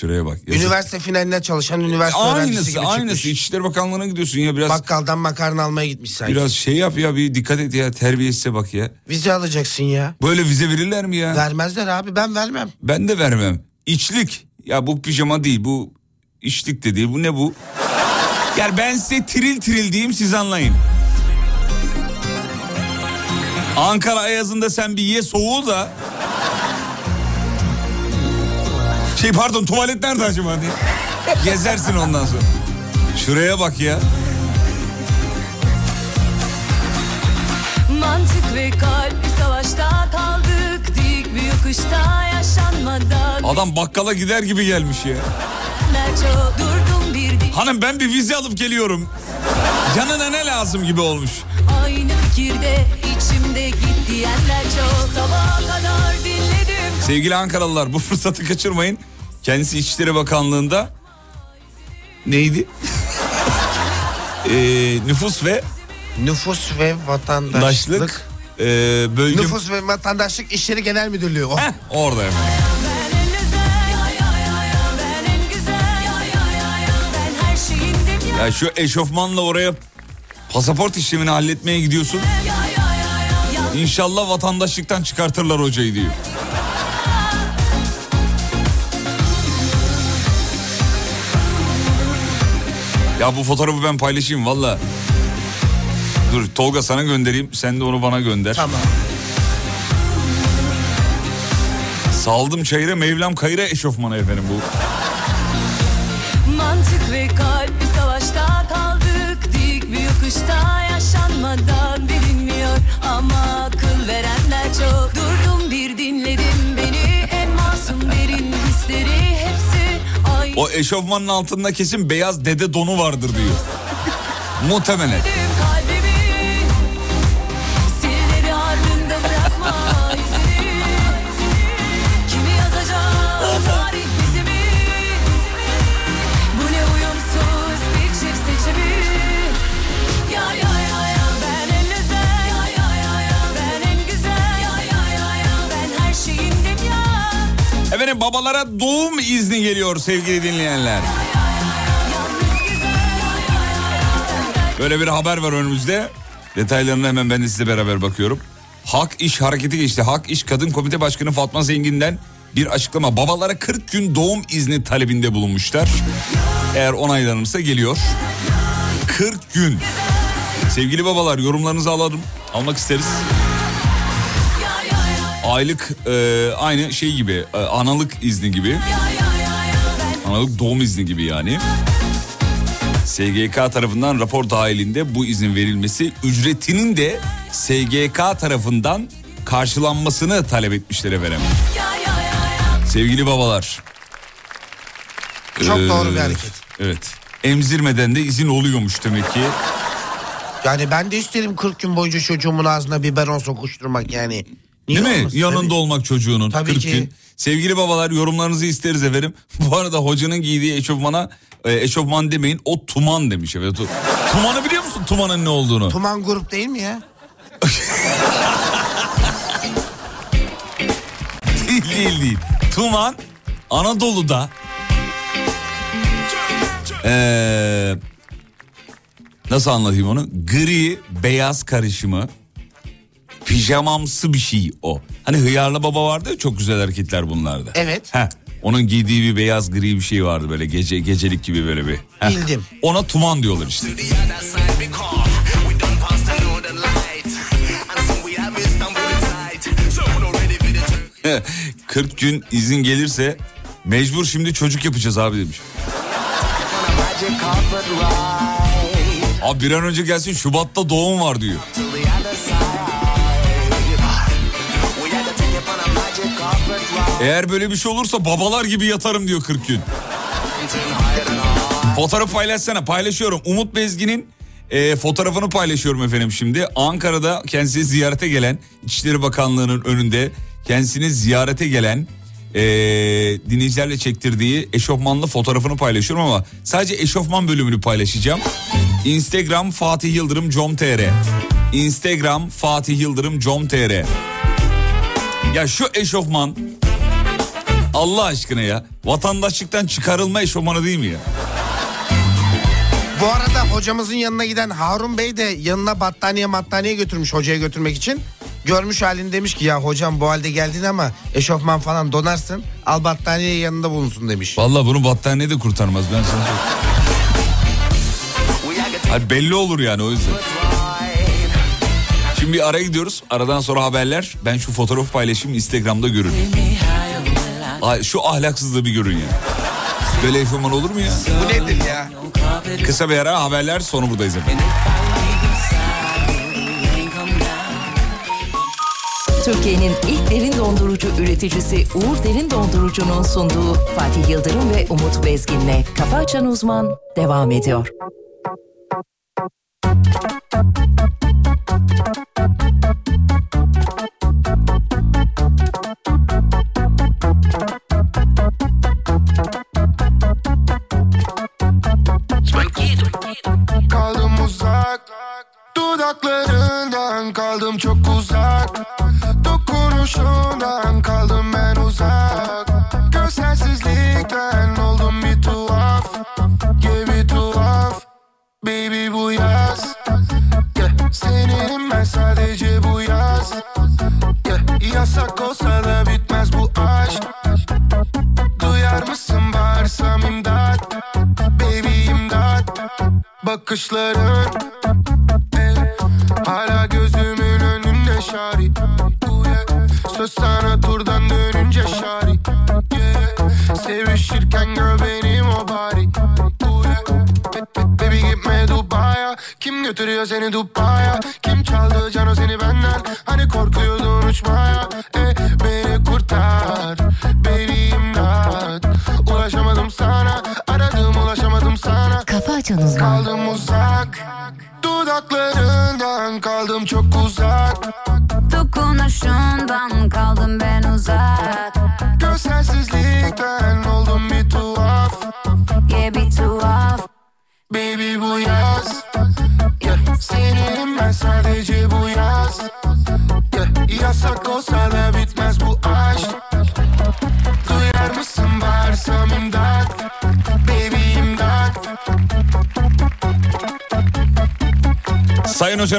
Şuraya bak. yazık. Üniversite finaline çalışan üniversite öğrencisi Aynısı gibi aynısı. çıkmış. İçişleri Bakanlığı'na gidiyorsun ya biraz. Bakkaldan makarna almaya gitmiş sanki. Biraz şey yap ya bir dikkat et ya terbiyesize bak ya. Vize alacaksın ya. Böyle vize verirler mi ya? Vermezler abi ben vermem. Ben de vermem. İçlik. Ya bu pijama değil bu içlik de değil bu ne bu? Yani ben size tril tril diyeyim siz anlayın. Ankara Ayazı'nda sen bir ye soğuğu da... Şey pardon tuvalet nerede acaba diye. Gezersin ondan sonra. Şuraya bak ya. Mantık ve kalp bir savaşta kaldık Dik bir yokuşta yaşanmadan Adam bakkala gider gibi gelmiş ya. Bir Hanım ben bir vize alıp geliyorum. Canına ne lazım gibi olmuş. Aynı fikirde içimde git diyenler çok Sabaha kadar dinledim Sevgili Ankaralılar bu fırsatı kaçırmayın. Kendisi İçişleri Bakanlığı'nda neydi? <laughs> Ee, nüfus ve Nüfus ve vatandaşlık. daşlık e, bölge Nüfus ve vatandaşlık işleri genel müdürlüğü. Oh. Heh, orada efendim. Ben en güzel ya şu eşofmanla oraya pasaport işlemini halletmeye gidiyorsun. İnşallah vatandaşlıktan çıkartırlar hocayı diyor. Ya bu fotoğrafı ben paylaşayım valla. Dur Tolga sana göndereyim sen de onu bana gönder. Tamam. Saldım çayıra Mevlam kayıra eşofmanı efendim bu. O eşofmanın altında kesin beyaz dede donu vardır diyor. Muhtemelen. Efendim babalara doğum izni geliyor sevgili dinleyenler. Böyle bir haber var önümüzde. Detaylarını hemen ben de size beraber bakıyorum. Hak İş hareketi geçti. Hak İş Kadın Komite Başkanı Fatma Zengin'den bir açıklama. Babalara 40 gün doğum izni talebinde bulunmuşlar. Eğer onaylanırsa geliyor. 40 gün. Sevgili babalar yorumlarınızı alalım. Almak isteriz. Aylık e, aynı şey gibi e, analık izni gibi. Analık doğum izni gibi yani. SGK tarafından rapor dahilinde bu izin verilmesi ücretinin de SGK tarafından karşılanmasını talep etmişler efendim. Sevgili babalar. Çok Ee, doğru bir hareket. Evet. Emzirmeden de izin oluyormuş demek ki. Yani ben de isterim 40 gün boyunca çocuğumun ağzına biberon sokuşturmak yani. Niye Değil mi? olmasın? Yanında Tabii. olmak çocuğunun. Tabii 40 ki. gün. Sevgili babalar yorumlarınızı isteriz efendim. <laughs> Bu arada hocanın giydiği eşofmana e, eşofman demeyin o tuman demiş. Evet. Tumanı biliyor musun tumanın ne olduğunu? Tuman grup değil mi ya? <laughs> değil değil değil. Tuman Anadolu'da Ee, nasıl anlatayım onu? Gri beyaz karışımı pijamamsı bir şey o. Hani hıyarlı baba vardı ya çok güzel hareketler bunlarda. Evet. Heh, onun giydiği bir beyaz gri bir şey vardı böyle gece gecelik gibi böyle bir. Heh, Bildim. Ona tuman diyorlar işte. 40 gün izin gelirse mecbur şimdi çocuk yapacağız abi demiş. Abi bir an önce gelsin Şubat'ta doğum var diyor. Eğer böyle bir şey olursa babalar gibi yatarım diyor 40 gün. Fotoğraf paylaşsana paylaşıyorum. Umut Bezgin'in e, fotoğrafını paylaşıyorum efendim şimdi. Ankara'da kendisi ziyarete gelen İçişleri Bakanlığı'nın önünde kendisini ziyarete gelen e, dinleyicilerle çektirdiği eşofmanlı fotoğrafını paylaşıyorum ama sadece eşofman bölümünü paylaşacağım. Instagram Fatih Yıldırım com.tr Instagram Fatih Yıldırım com.tr Ya şu eşofman Allah aşkına ya vatandaşlıktan çıkarılma eşofmanı değil mi ya? Bu arada hocamızın yanına giden Harun Bey de yanına battaniye battaniye götürmüş hocaya götürmek için. Görmüş halini demiş ki ya hocam bu halde geldin ama eşofman falan donarsın. Al battaniye yanında bulunsun demiş. Vallahi bunu battaniye de kurtarmaz ben sana. Hayır, belli olur yani o yüzden. Şimdi bir araya gidiyoruz. Aradan sonra haberler. Ben şu fotoğrafı paylaşayım Instagram'da görün. Ay, şu ahlaksızlığı bir görün ya. Böyle eşofman olur mu ya? Bu nedir ya? Kısa bir ara haberler sonra buradayız efendim. Türkiye'nin ilk derin dondurucu üreticisi Uğur Derin Dondurucu'nun sunduğu Fatih Yıldırım ve Umut Bezgin'le Kafa Açan Uzman devam ediyor.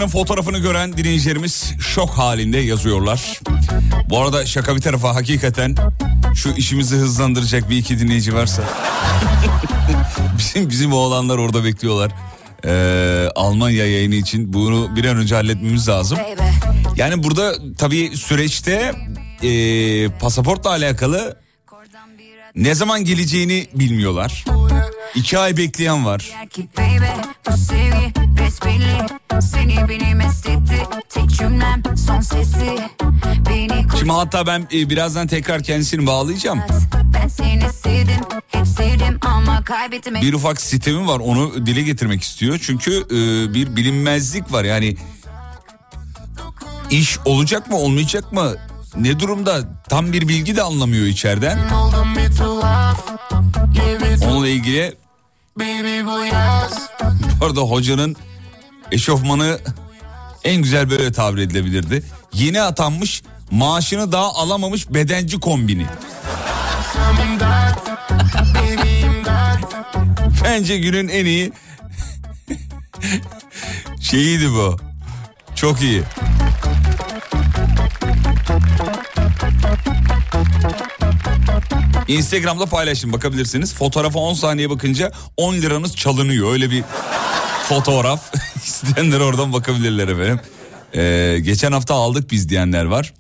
Fotoğrafını gören dinleyicilerimiz şok halinde yazıyorlar. Bu arada şaka bir tarafa hakikaten şu işimizi hızlandıracak bir iki dinleyici varsa. <laughs> bizim bizim oğlanlar orada bekliyorlar. Ee, Almanya yayını için bunu bir an önce halletmemiz lazım. Yani burada tabii süreçte e, pasaportla alakalı ne zaman geleceğini bilmiyorlar. İki ay bekleyen var. Şimdi hatta ben e, birazdan tekrar kendisini bağlayacağım. Sevdim sevdim Bir ufak sistemim var onu dile getirmek istiyor. Çünkü e, bir bilinmezlik var yani iş olacak mı olmayacak mı ne durumda tam bir bilgi de anlamıyor içeriden. Onunla ilgili bu arada hocanın eşofmanı en güzel böyle tabir edilebilirdi. Yeni atanmış maaşını daha alamamış bedenci kombini. Bence günün en iyi <laughs> şeyiydi bu. Çok iyi. Instagram'da paylaşın bakabilirsiniz. Fotoğrafa 10 saniye bakınca 10 liranız çalınıyor. Öyle bir fotoğraf. <laughs> İsteyenler oradan bakabilirler efendim. Ee, geçen hafta aldık biz diyenler var.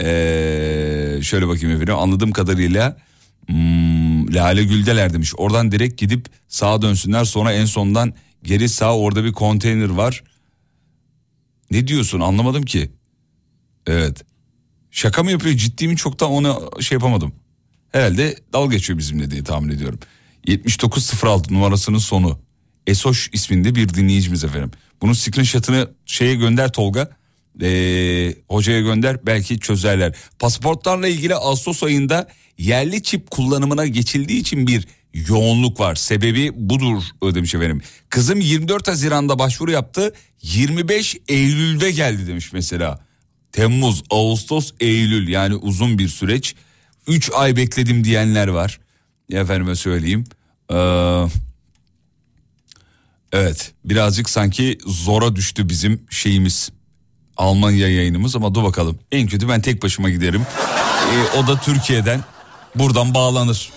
Ee, şöyle bakayım efendim anladığım kadarıyla hmm, Lale Güldeler demiş. Oradan direkt gidip sağa dönsünler sonra en sondan geri sağ orada bir konteyner var. Ne diyorsun anlamadım ki. Evet. Şaka mı yapıyor ciddi mi çok da ona şey yapamadım. Herhalde dalga geçiyor bizimle diye tahmin ediyorum. 7906 numarasının sonu. Esoş isminde bir dinleyicimiz efendim. Bunun screenshot'ını şeye gönder Tolga. Ee, hocaya gönder belki çözerler. Pasaportlarla ilgili Ağustos ayında yerli çip kullanımına geçildiği için bir yoğunluk var. Sebebi budur demiş efendim. Kızım 24 Haziran'da başvuru yaptı. 25 Eylül'de geldi demiş mesela. Temmuz, Ağustos, Eylül yani uzun bir süreç. 3 ay bekledim diyenler var. Efendime söyleyeyim. Ee, evet birazcık sanki zora düştü bizim şeyimiz. Almanya yayınımız ama dur bakalım. En kötü ben tek başıma giderim. Ee, o da Türkiye'den buradan bağlanır.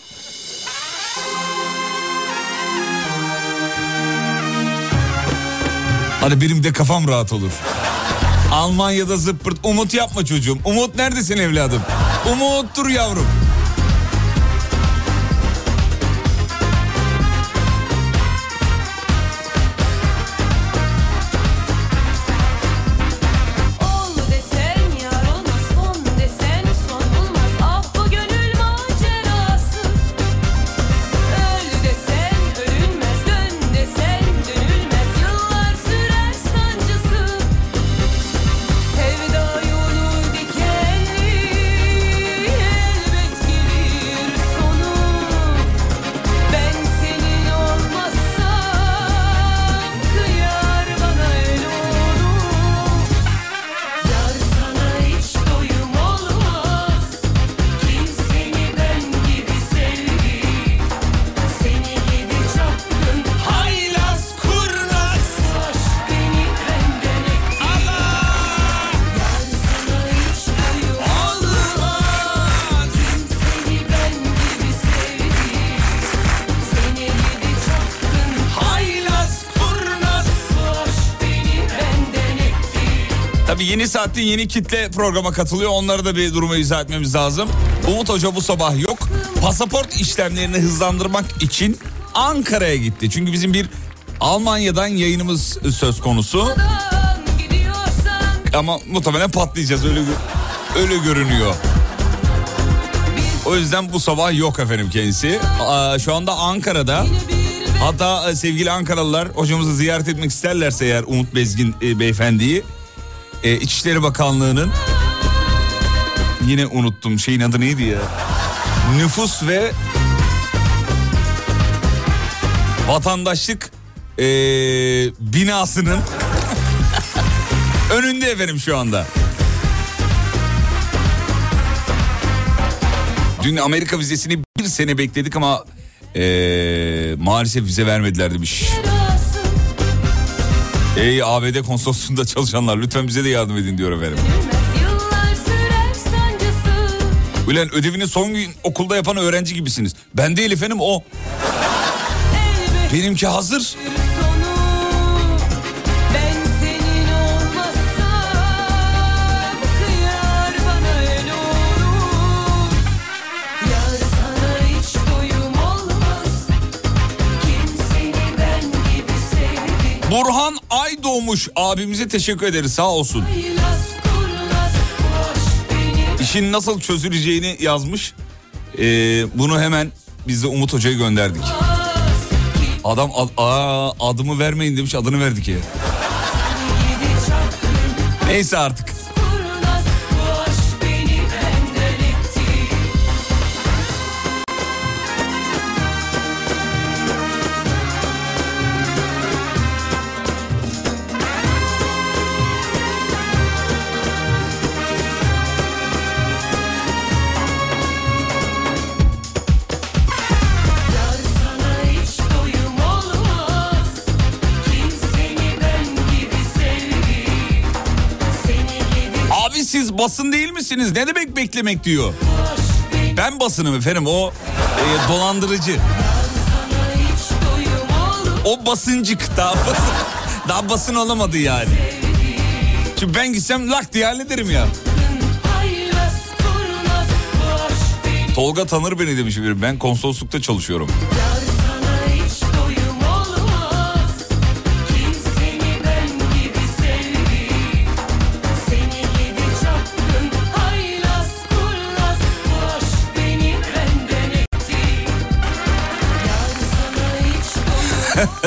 Hani benim de kafam rahat olur. Almanya'da zıppırt. Umut yapma çocuğum. Umut neredesin evladım? Umut dur yavrum. Yeni saatte yeni kitle programa katılıyor. Onlara da bir durumu izah etmemiz lazım. Umut Hoca bu sabah yok. Pasaport işlemlerini hızlandırmak için Ankara'ya gitti. Çünkü bizim bir Almanya'dan yayınımız söz konusu. Ama muhtemelen patlayacağız öyle öyle görünüyor. O yüzden bu sabah yok efendim kendisi. Şu anda Ankara'da. Hatta e, sevgili Ankaralılar hocamızı ziyaret etmek isterlerse eğer Umut Bezgin e, beyefendiyi e, İçişleri Bakanlığı'nın yine unuttum şeyin adı neydi ya? Nüfus ve vatandaşlık e, binasının <laughs> önünde efendim şu anda. Dün Amerika vizesini bir sene bekledik ama e, maalesef vize vermediler demiş. Ey ABD konsolosluğunda çalışanlar lütfen bize de yardım edin diyor efendim. Ulan ödevini son gün okulda yapan öğrenci gibisiniz. Ben değil efendim o. Benimki hazır. Burhan Ay doğmuş abimize teşekkür ederiz sağ olsun. İşin nasıl çözüleceğini yazmış. Ee, bunu hemen biz de Umut Hoca'ya gönderdik. Adam ad- aa, adımı vermeyin demiş adını verdik ya. Neyse artık. Basın değil misiniz? Ne demek beklemek diyor. Ben basınım efendim o e, dolandırıcı. O basıncık daha basın, <laughs> daha basın olamadı yani. Çünkü ben gitsem lak diye hallederim ya. Tolga tanır beni demiş biri. Ben konsoloslukta çalışıyorum. Yar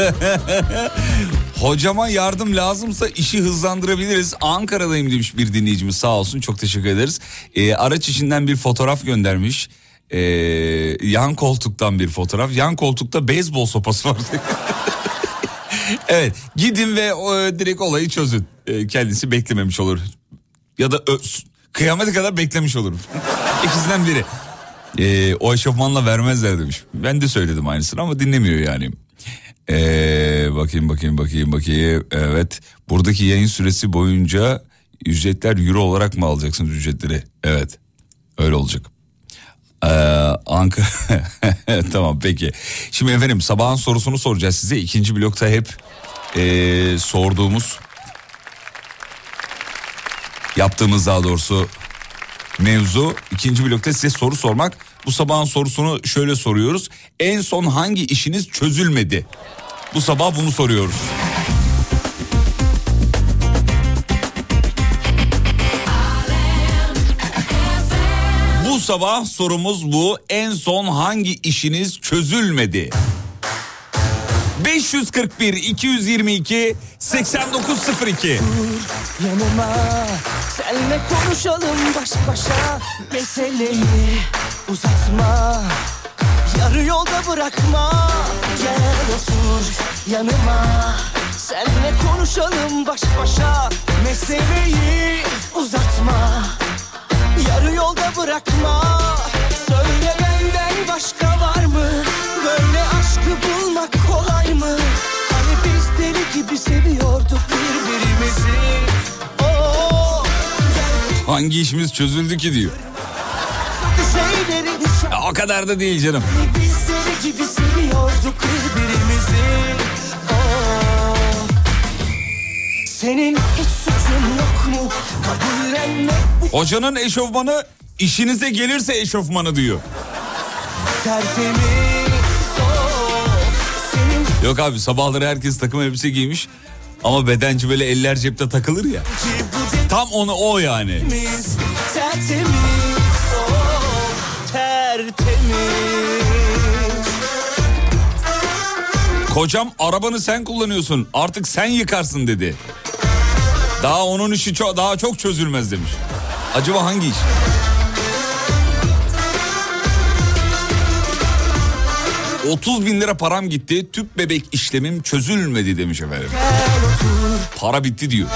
<laughs> Hocama yardım lazımsa işi hızlandırabiliriz. Ankara'dayım demiş bir dinleyicimiz sağ olsun çok teşekkür ederiz. Ee, araç içinden bir fotoğraf göndermiş. Ee, yan koltuktan bir fotoğraf. Yan koltukta beyzbol sopası var. <laughs> evet gidin ve e, direkt olayı çözün. E, kendisi beklememiş olur. ya da ö- kıyamete kadar beklemiş olurum. <laughs> İkisinden biri. Ee, o eşofmanla vermezler demiş. Ben de söyledim aynısını ama dinlemiyor yani. Ee, bakayım bakayım bakayım bakayım. Evet buradaki yayın süresi boyunca ücretler euro olarak mı alacaksınız ücretleri? Evet öyle olacak. Ee, Ankara <laughs> tamam peki. Şimdi efendim sabahın sorusunu soracağız size. İkinci blokta hep ee, sorduğumuz yaptığımız daha doğrusu mevzu ikinci blokta size soru sormak. Bu sabahın sorusunu şöyle soruyoruz. En son hangi işiniz çözülmedi? Bu sabah bunu soruyoruz. Bu sabah sorumuz bu. En son hangi işiniz çözülmedi? 541 222 8902 Yanıma senle konuşalım baş başa Meseleyi uzatma Yarı yolda bırakma. Gel otur yanıma. Senle konuşalım baş başa. Meseleyi uzatma. Yarı yolda bırakma. Söyle benden başka var mı? Böyle aşkı bulmak kolay mı? Hani biz deli gibi seviyorduk birbirimizi. Oh, Hangi işimiz çözüldü ki diyor. şeyleri hiç Ya o kadar da değil canım. Gibi seviyorduk birbirimizi Oh, Senin hiç suçun yok mu? Kabullenmek bu Hocanın eşofmanı işinize gelirse eşofmanı diyor. tertemiz Yok abi sabahları herkes takım elbise giymiş. Ama bedenci böyle eller cepte takılır ya. Tam onu o yani. temiz Tertemiz tertemiz Kocam arabanı sen kullanıyorsun artık sen yıkarsın dedi. Daha onun işi çok, daha çok çözülmez demiş. Acaba hangi iş? ...30 bin lira param gitti... ...tüp bebek işlemim çözülmedi demiş efendim. Para bitti diyor.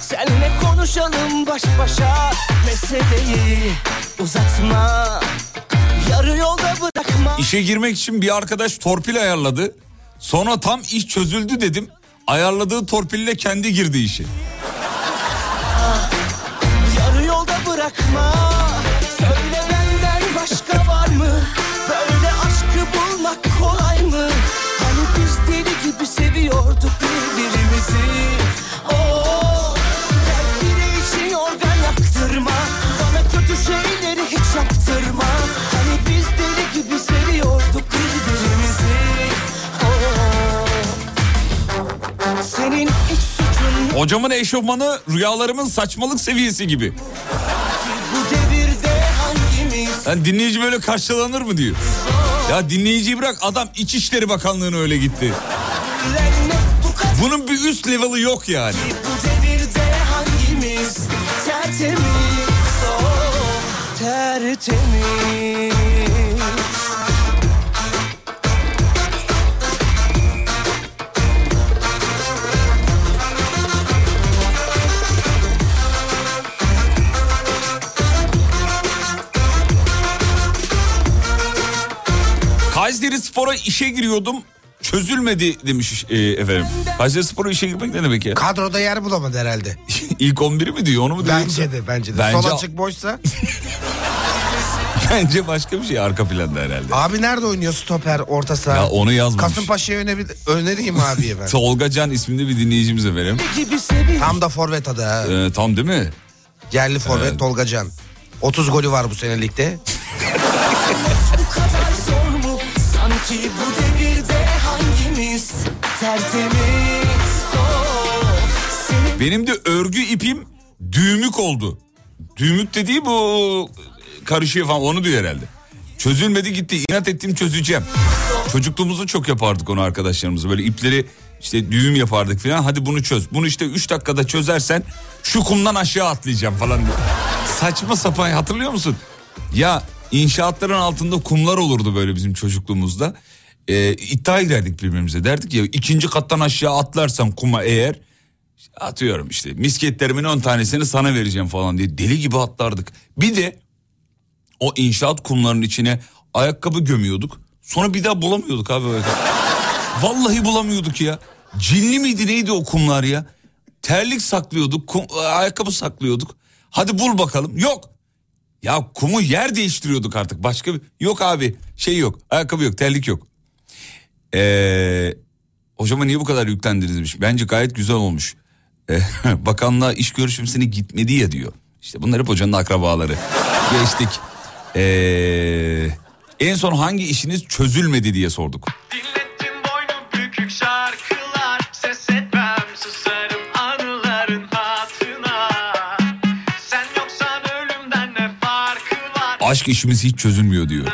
Senle konuşalım baş başa Meseleyi uzatma Yarı yolda bırakma İşe girmek için bir arkadaş torpil ayarladı. Sonra tam iş çözüldü dedim. Ayarladığı torpille kendi girdi işe. Yarı yolda bırakma Söyle benden başka var mı? Böyle aşkı bulmak kolay mı? Hani biz deli gibi seviyorduk birbirimizi Hocamın eşofmanı rüyalarımın saçmalık seviyesi gibi. Yani dinleyici böyle karşılanır mı diyor. Ya dinleyiciyi bırak adam İçişleri Bakanlığı'na öyle gitti. Bunun bir üst level'ı yok yani. Tertemiz oh, tertemiz Kayseri Spor'a işe giriyordum çözülmedi demiş e, efendim. Kayseri Spor'a işe girmek ne demek ya? Kadroda yer bulamadı herhalde. <laughs> İlk 11'i mi diyor onu mu diyor? Bence de bence de. Bence- Sol açık boşsa. <laughs> Bence başka bir şey arka planda herhalde. Abi nerede oynuyor stoper orta saha? Ya onu yazmamış. Kasımpaşa'ya önebil- önereyim abiye ben. <laughs> Tolga Can isminde bir dinleyicimiz efendim. Tam da forvet adı ha. Ee, tam değil mi? Yerli forvet Evet. Tolga Can. 30 golü var bu sene sanki bu devirde hangimiz tertemiz Benim de örgü ipim düğümük oldu. Düğümük dediği bu karışıyor falan onu diyor herhalde. Çözülmedi gitti inat ettim çözeceğim. Çocukluğumuzda çok yapardık onu arkadaşlarımızla böyle ipleri işte düğüm yapardık falan hadi bunu çöz. Bunu işte 3 dakikada çözersen şu kumdan aşağı atlayacağım falan. Saçma sapan hatırlıyor musun? Ya inşaatların altında kumlar olurdu böyle bizim çocukluğumuzda. Ee, iddiaya girerdik birbirimize derdik ya ikinci kattan aşağı atlarsan kuma eğer Atıyorum işte misketlerimin 10 tanesini sana vereceğim falan diye deli gibi atlardık. Bir de o inşaat kumlarının içine ayakkabı gömüyorduk. Sonra bir daha bulamıyorduk abi. Vallahi bulamıyorduk ya. Cinli miydi neydi o kumlar ya? Terlik saklıyorduk, kum, ayakkabı saklıyorduk. Hadi bul bakalım. Yok. Ya kumu yer değiştiriyorduk artık. Başka bir... Yok abi şey yok. Ayakkabı yok, terlik yok. Ee, hocama niye bu kadar yüklendiniz. Bence gayet güzel olmuş. Ee, <laughs> bakanlığa iş görüşmesine gitmedi ya diyor. İşte bunlar hep hocanın akrabaları. Geçtik. Ee, en son hangi işiniz çözülmedi diye sorduk. Bükük Aşk işimiz hiç çözülmüyor diyor.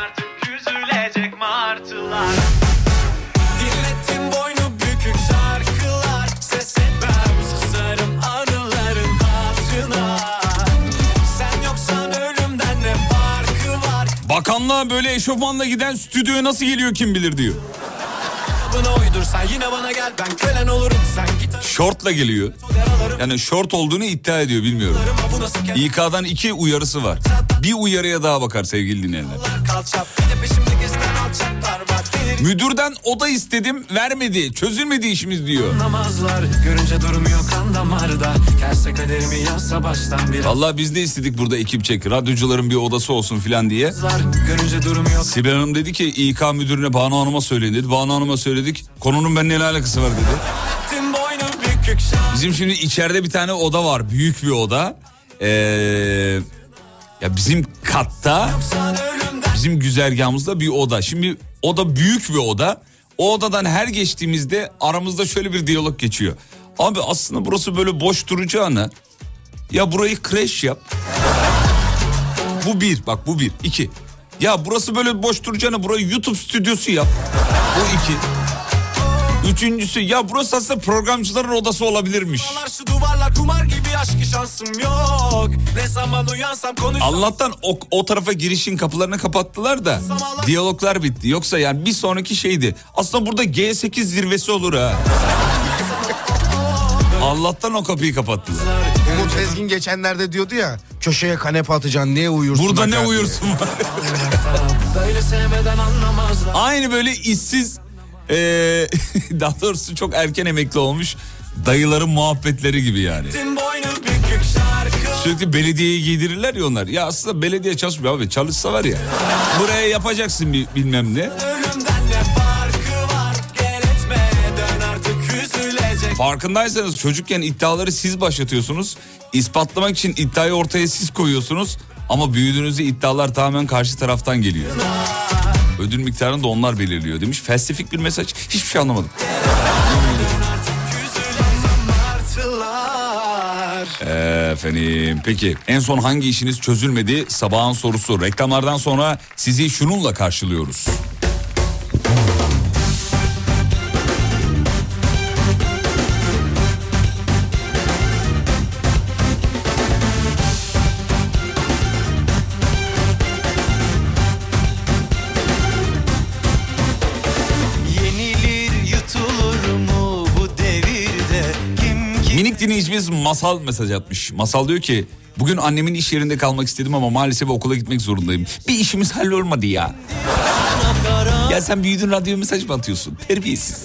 Bakanlığa böyle eşofmanla giden stüdyoya nasıl geliyor kim bilir diyor. Buna uydursan yine bana gel ben kölen olurum sen git Şortla geliyor. Yani şort olduğunu iddia ediyor bilmiyorum. İK'dan iki uyarısı var. Bir uyarıya daha bakar sevgili dinleyenler. Müdürden oda istedim vermedi. Çözülmedi işimiz diyor. Vallahi biz de istedik burada ekip çek. Radyocuların bir odası olsun filan diye. Sibel Hanım dedi ki İK müdürüne Banu Hanım'a söyleyin dedi. Banu Hanım'a söyledik. Konunun benimle ne alakası var dedi. Bizim şimdi içeride bir tane oda var. Büyük bir oda. Ee, ya bizim katta bizim güzergahımızda bir oda. Şimdi oda büyük bir oda. O odadan her geçtiğimizde aramızda şöyle bir diyalog geçiyor. Abi aslında burası böyle boş duracağına ya burayı kreş yap. <laughs> Bu bir bak bu bir. iki. Ya burası böyle boş duracağına burayı YouTube stüdyosu yap. Bu iki. Üçüncüsü ya burası aslında programcıların odası olabilirmiş. Ne Allah'tan o, o tarafa girişin kapılarını kapattılar da diyaloglar bitti. Yoksa yani bir sonraki şeydi. Aslında burada G8 zirvesi olur ha. Allah'tan o kapıyı kapattılar. Umut Bezgin geçenlerde diyordu ya köşeye kanepe atacaksın niye uyursun? Burada ne uyursun <laughs> Aynı böyle işsiz eee, <laughs> daha doğrusu çok erken emekli olmuş dayıların muhabbetleri gibi yani. Sürekli belediyeye giydirirler ya onlar. Ya aslında belediye çalışmıyor abi çalışsa var ya. Buraya yapacaksın bir bilmem ne. Farkındaysanız çocukken iddiaları siz başlatıyorsunuz. İspatlamak için iddiayı ortaya siz koyuyorsunuz. Ama büyüdüğünüzde iddialar tamamen karşı taraftan geliyor. Ödül miktarını da onlar belirliyor demiş. Felsefik bir mesaj. Hiçbir şey anlamadım. Martılar Efendim peki en son hangi işiniz çözülmedi? Sabahın sorusu. Reklamlardan sonra sizi şununla karşılıyoruz. Masal mesaj atmış. Masal diyor ki bugün annemin iş yerinde kalmak istedim ama maalesef okula gitmek zorundayım. Bir işimiz hallolmadı ya. Ya sen büyüdün radyo mesaj mı atıyorsun? Terbiyesiz.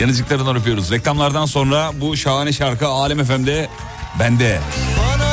Yanıcıklarından öpüyoruz. Reklamlardan sonra bu şahane şarkı Alem FM'de bende. bana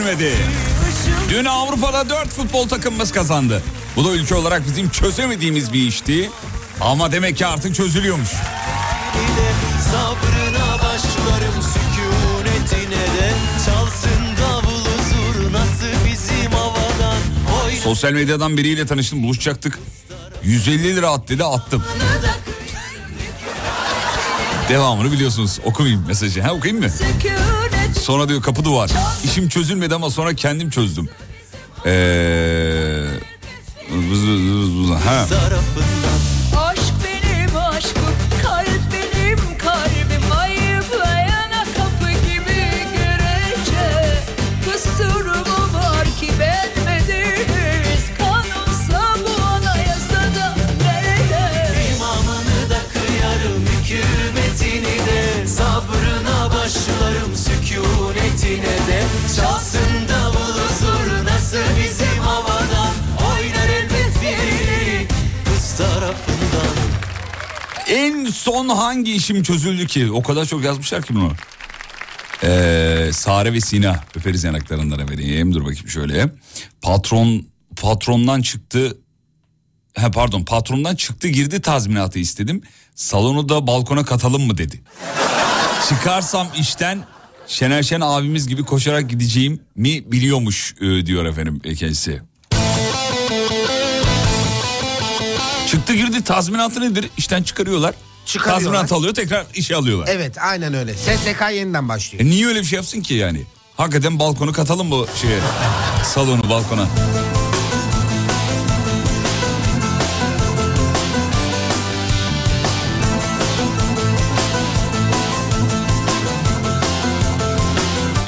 Çözülmedi? Dün Avrupa'da 4 futbol takımımız kazandı. Bu da ülke olarak bizim çözemediğimiz bir işti. Ama demek ki artık çözülüyormuş. Sabrına başlarım sükunetine de Çalsın Sosyal medyadan biriyle tanıştım buluşacaktık. 150 lira at dedi attım. Devamını biliyorsunuz okumayayım mesajı. Ha okuyayım mı? Sonra diyor kapı duvar. İşim çözülmedi ama sonra kendim çözdüm. Eee... En son hangi işim çözüldü ki? O kadar çok yazmışlar ki bunu. Ee, Sare ve Sina öperiz yanaklarından vereyim. Dur bakayım şöyle. Patron patrondan çıktı. He pardon patrondan çıktı girdi tazminatı istedim. Salonu da balkona katalım mı dedi. Çıkarsam işten Şener Şen abimiz gibi koşarak gideceğim mi biliyormuş e, diyor efendim e, kendisi. Çıktı girdi tazminatı nedir? İşten çıkarıyorlar. Çıkarıyorlar. Tazminat alıyor tekrar işe alıyorlar. Evet aynen öyle. SSK yeniden başlıyor. E niye öyle bir şey yapsın ki yani? Hakikaten balkonu katalım bu şeye. Salonu balkona.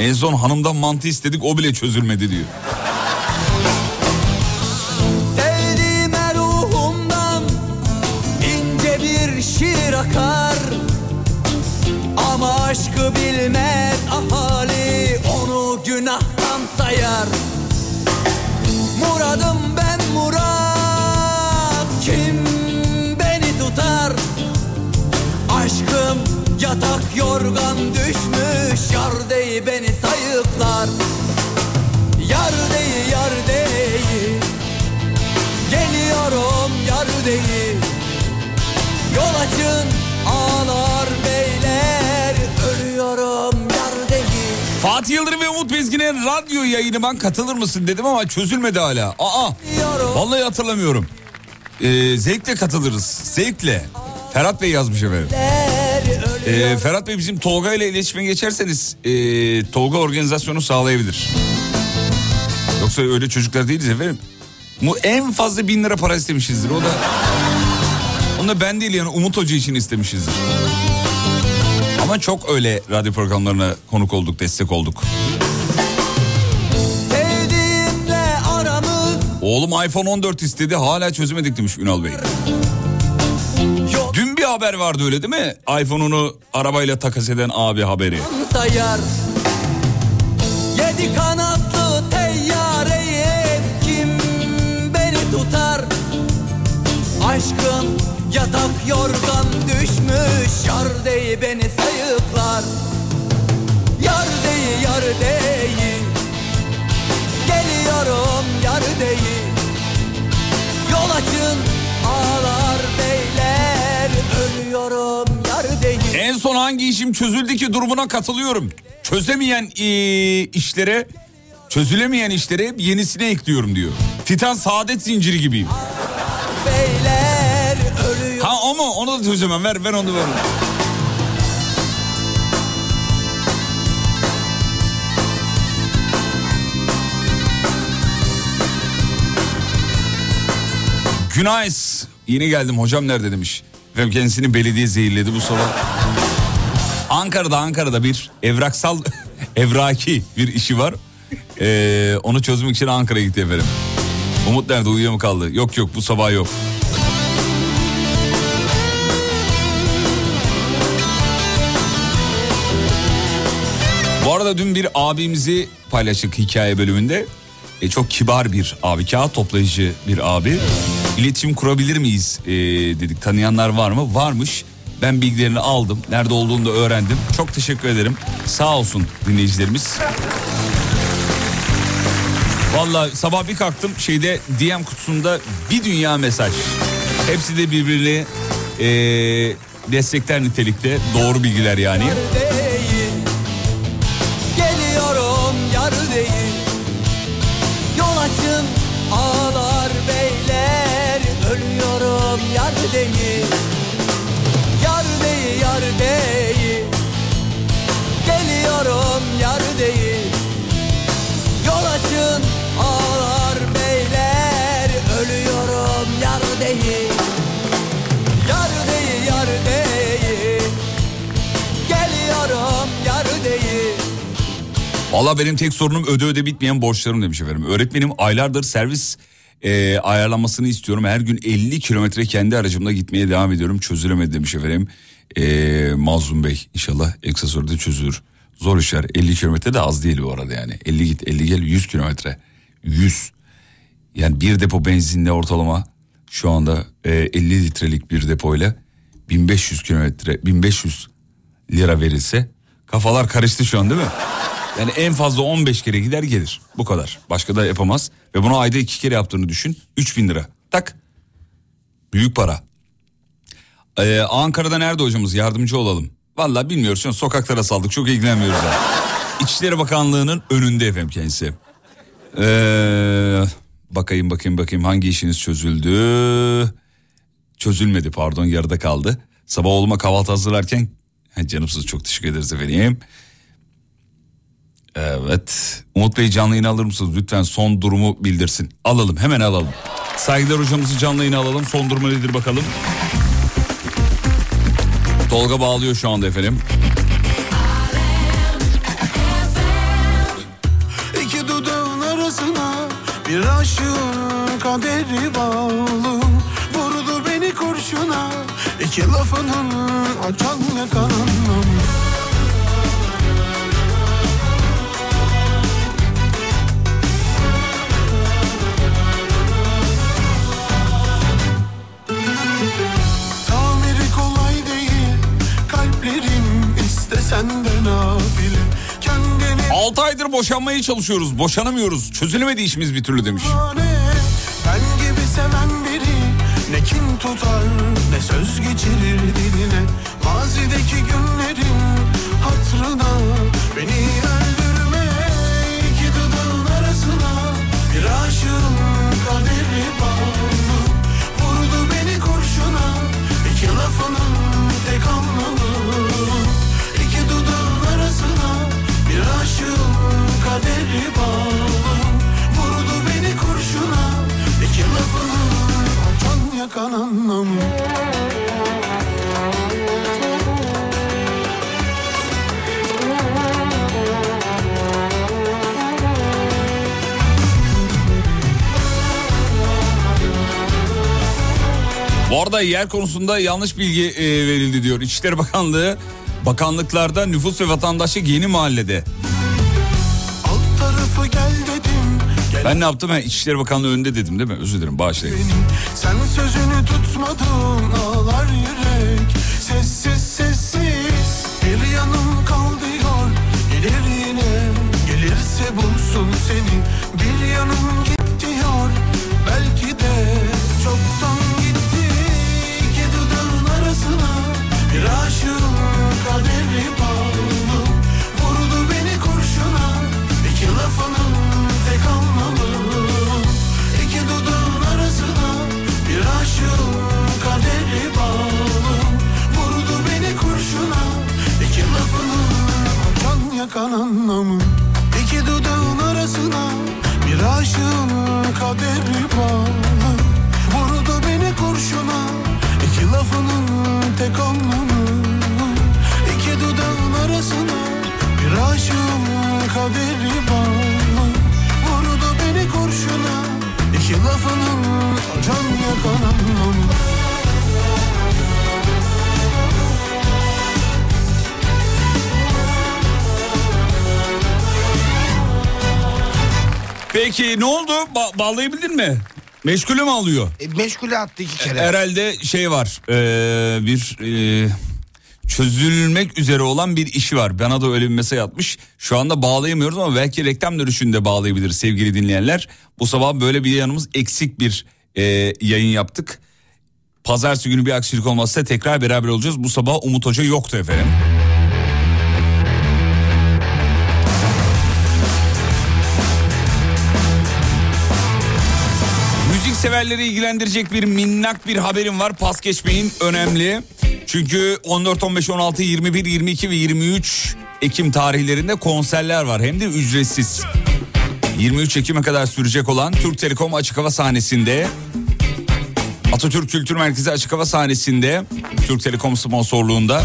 En son hanımdan mantı istedik o bile çözülmedi diyor. Aşkı bilmez ahali onu günahtan sayar. Muradım ben Murat kim beni tutar? Aşkım yatak yorgan düşmüş yar dey beni sayıklar. Yar dey yar dey Geliyorum yar dey Yol açın Fatih Yıldırım ve Umut Bezgin'in radyo yayınıma katılır mısın dedim ama çözülmedi hala. Aa vallahi hatırlamıyorum. Ee, zevkle katılırız. Zevkle. Ferhat Bey yazmış efendim. Ee, Ferhat Bey bizim Tolga ile iletişime geçerseniz ee, Tolga organizasyonu sağlayabilir. Yoksa öyle çocuklar değiliz efendim. Bu en fazla bin lira para istemişizdir. O da onu da ben değil yani Umut Hoca için istemişizdir. Ama çok öyle radyo programlarına konuk olduk, destek olduk. Oğlum iPhone 14 istedi hala çözemedik demiş Ünal Bey. Dün bir haber vardı öyle değil mi? iPhone'unu arabayla takas eden abi haberi. sayar Yedi kanatlı teyyareye kim beni tutar Aşkım yatak yorgan düşmüş Yar beni sayıklar yar deyi Geliyorum yar deyi Yol açın ağlar beyler Ölüyorum yar deyi En son hangi işim çözüldü ki durumuna katılıyorum. Çözemeyen eee, işlere, çözülemeyen işlere yenisine ekliyorum diyor. Titan saadet zinciri gibiyim. Beyler Ha o mu? Onu da çözemem. Ver, ver onu ver. Günays. Yeni geldim hocam nerede demiş. Efendim kendisini belediye zehirledi bu sabah. Ankara'da Ankara'da bir evraksal <laughs> evraki bir işi var. Ee, onu çözmek için Ankara'ya gitti efendim. Umut nerede uyuyor mu kaldı? Yok yok bu sabah yok. Bu arada dün bir abimizi paylaştık hikaye bölümünde. E, çok kibar bir abi, kağıt toplayıcı bir abi. İletişim kurabilir miyiz e, dedik. Tanıyanlar var mı? Varmış. Ben bilgilerini aldım. Nerede olduğunu da öğrendim. Çok teşekkür ederim. Sağ olsun dinleyicilerimiz. Vallahi sabah bir kalktım şeyde DM kutusunda bir dünya mesaj. Hepsi de birbirini e, destekler nitelikte. Doğru bilgiler yani. Valla benim tek sorunum öde öde bitmeyen borçlarım demiş efendim. Öğretmenim aylardır servis e, ayarlanmasını istiyorum. Her gün 50 kilometre kendi aracımla gitmeye devam ediyorum. Çözülemedi demiş efendim. E, Mazlum Bey inşallah sürede çözülür. Zor işler 50 kilometre de az değil bu arada yani. 50 git 50 gel 100 kilometre. 100. Yani bir depo benzinle ortalama şu anda e, 50 litrelik bir depoyla 1500 kilometre 1500 lira verilse kafalar karıştı şu an değil mi? Yani en fazla 15 kere gider gelir. Bu kadar. Başka da yapamaz. Ve bunu ayda iki kere yaptığını düşün. 3000 lira. Tak. Büyük para. Ee, Ankara'da nerede hocamız? Yardımcı olalım. Vallahi bilmiyoruz. Şu sokaklara saldık. Çok ilgilenmiyoruz. Yani. İçişleri Bakanlığı'nın önünde efendim kendisi. Ee, bakayım bakayım bakayım hangi işiniz çözüldü? Çözülmedi pardon yarıda kaldı. Sabah oğluma kahvaltı hazırlarken Ha, canımsız çok teşekkür ederiz efendim. Evet. Umut Bey canlı yayını alır mısınız? Lütfen son durumu bildirsin. Alalım hemen alalım. Saygılar hocamızı canlı yayına alalım. Son durumu nedir bakalım. Tolga bağlıyor şu anda efendim. İki dudağın arasına bir aşığın kaderi bağlı Vurdu beni kurşuna iki lafının açan Tamiri istesen de nafile Kendini 6 aydır boşanmaya çalışıyoruz. Boşanamıyoruz. Çözülemedi işimiz bir türlü demiş. Ben gibi seven biri ne kin tutar ne söz geçirir diline Mazideki günlerin kaderi bağlı Vurdu beni kurşuna iki lafına Can yakan anlam Bu arada yer konusunda yanlış bilgi e, verildi diyor. İçişleri Bakanlığı bakanlıklarda nüfus ve vatandaşlık yeni mahallede. Ben ne yaptım? Ben İçişleri Bakanlığı önünde dedim değil mi? Özür dilerim bağışlayın. Sen sözünü tutmadın ağlar yürek Sessiz sessiz bir yanım kal diyor Gelir yine gelirse bulsun seni Bir yanım tek anlamı İki dudağın arasına bir aşığın kaderi bağlı Vurdu beni kurşuna iki lafının can yakan anlamı Peki ne oldu? Ba- bağlayabildin mi? Meşgule mi alıyor? E, meşgule attı iki kere. Herhalde şey var. ee, bir ee, çözülmek üzere olan bir işi var. Bana da öyle bir mesaj atmış. Şu anda bağlayamıyoruz ama belki reklam dönüşünde bağlayabiliriz sevgili dinleyenler. Bu sabah böyle bir yanımız eksik bir ee, yayın yaptık. Pazartesi günü bir aksilik olmazsa tekrar beraber olacağız. Bu sabah Umut Hoca yoktu efendim. Severleri ilgilendirecek bir minnak bir haberim var. Pas geçmeyin önemli. Çünkü 14, 15, 16, 21, 22 ve 23 Ekim tarihlerinde konserler var. Hem de ücretsiz. 23 Ekim'e kadar sürecek olan Türk Telekom açık hava sahnesinde Atatürk Kültür Merkezi açık hava sahnesinde Türk Telekom sponsorluğunda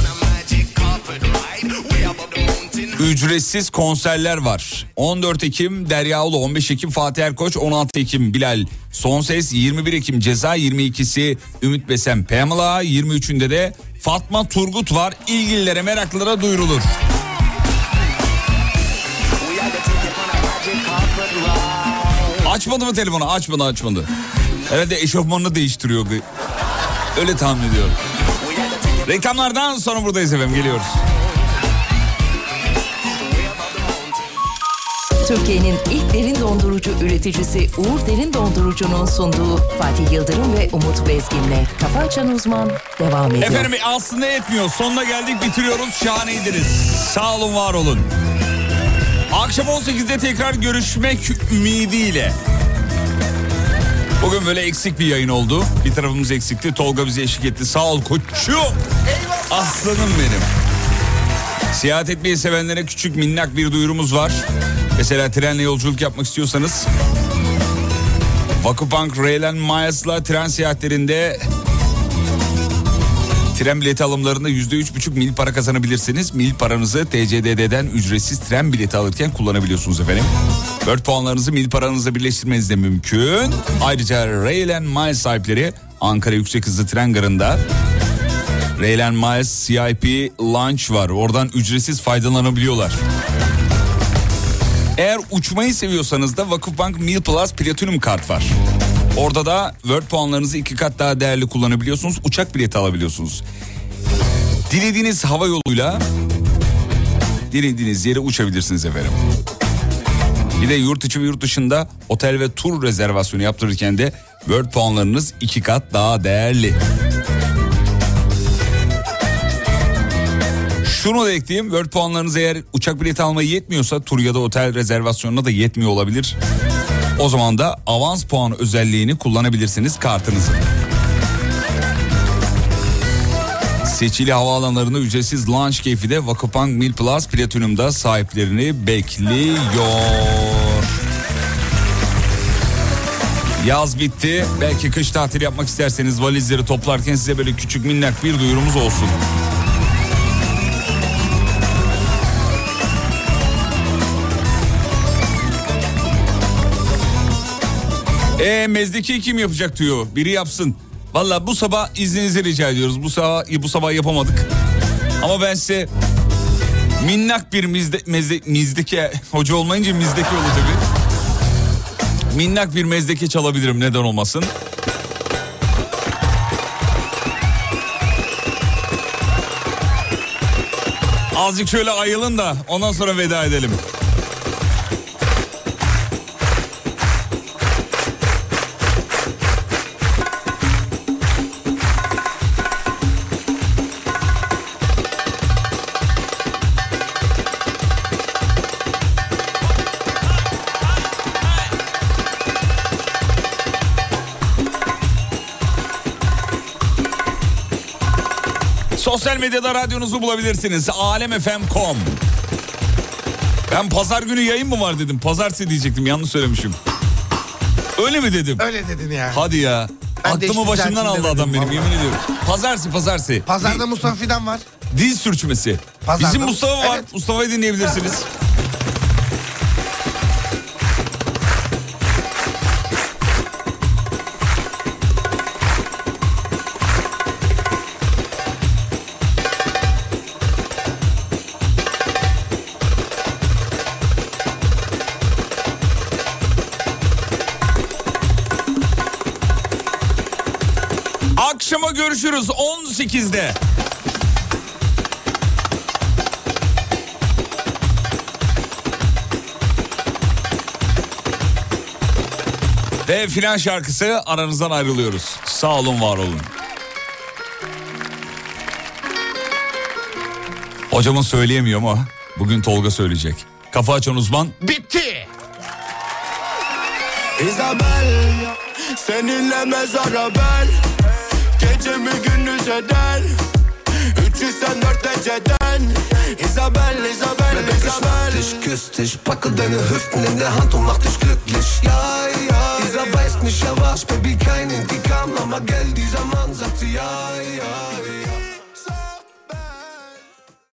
ücretsiz konserler var. 14 Ekim Derya Ulu, 15 Ekim Fatih Erkoç, 16 Ekim Bilal Son Ses, 21 Ekim Ceza, 22'si Ümit Besem Pamela, 23'ünde de Fatma Turgut var. İlgililere meraklılara duyurulur. Açmadı mı telefonu? Açmadı açmadı. Herhalde eşofmanını değiştiriyor. Öyle tahmin ediyorum. Reklamlardan sonra buradayız efendim geliyoruz. Türkiye'nin ilk derin dondurucu üreticisi Uğur Derin Dondurucu'nun sunduğu Fatih Yıldırım ve Umut Bezgin'le Kafa Açan Uzman devam ediyor. Efendim aslında etmiyor. Sonuna geldik bitiriyoruz. Şahaneydiniz. Sağ olun var olun. Akşam 18'de tekrar görüşmek ümidiyle. Bugün böyle eksik bir yayın oldu. Bir tarafımız eksikti. Tolga bize eşlik etti. Sağ ol koçum. Aslanım benim. Seyahat etmeyi sevenlere küçük minnak bir duyurumuz var. Mesela trenle yolculuk yapmak istiyorsanız Vakıfbank Raylan Miles'la tren seyahatlerinde tren bileti alımlarında %3,5 mil para kazanabilirsiniz. Mil paranızı TCDD'den ücretsiz tren bileti alırken kullanabiliyorsunuz efendim. 4 puanlarınızı mil paranızla birleştirmeniz de mümkün. Ayrıca Raylan Miles sahipleri Ankara Yüksek Hızlı Tren Garı'nda Raylan Miles CIP Launch var. Oradan ücretsiz faydalanabiliyorlar. Eğer uçmayı seviyorsanız da Vakıfbank Meal Plus Platinum kart var. Orada da Word puanlarınızı iki kat daha değerli kullanabiliyorsunuz. Uçak bileti alabiliyorsunuz. Dilediğiniz hava yoluyla dilediğiniz yere uçabilirsiniz efendim. Bir de yurt içi ve yurt dışında otel ve tur rezervasyonu yaptırırken de Word puanlarınız iki kat daha değerli. Şunu da ekleyeyim. Word puanlarınız eğer uçak bileti almaya yetmiyorsa tur ya da otel rezervasyonuna da yetmiyor olabilir. O zaman da avans puan özelliğini kullanabilirsiniz kartınızı. Seçili havaalanlarında ücretsiz launch keyfi de Vakıfbank Mil Plus Platinum'da sahiplerini bekliyor. Yaz bitti. Belki kış tatili yapmak isterseniz valizleri toplarken size böyle küçük minnak bir duyurumuz olsun. E mezdeki kim yapacak diyor. Biri yapsın. Valla bu sabah izninizi rica ediyoruz. Bu sabah bu sabah yapamadık. Ama ben size minnak bir mizde, mezde, mizdeke hoca olmayınca mizdeke olur tabii. Minnak bir mezdeke çalabilirim neden olmasın. Azıcık şöyle ayılın da ondan sonra veda edelim. Sosyal medyada radyonuzu bulabilirsiniz. Alemfm.com Ben pazar günü yayın mı var dedim. Pazartesi diyecektim yanlış söylemişim. Öyle mi dedim? Öyle dedin ya. Hadi ya. Ben Aklımı düzelteyim aldı adam benim vallahi. yemin ediyorum. Pazartesi pazartesi. Pazarda Mustafa Fidan var. Dil sürçmesi. Pazarda- Bizim Mustafa var. Evet. Mustafa'yı dinleyebilirsiniz. 18'de. Ve final şarkısı aranızdan ayrılıyoruz. Sağ olun var olun. Hocamın söyleyemiyor ama bugün Tolga söyleyecek. Kafa açan uzman Bitti. Isabel Seninle mezara ben gündüz eder 304 dereceden. Isabel, Isabel, Isabel dich, küsst dich, packe deine Hüften in der Hand und mach dich glücklich. Ja, ja, dieser weiß nicht, er war's, Baby, kein Indikam, aber gell, dieser Mann sagt sie, ja, ja, ja.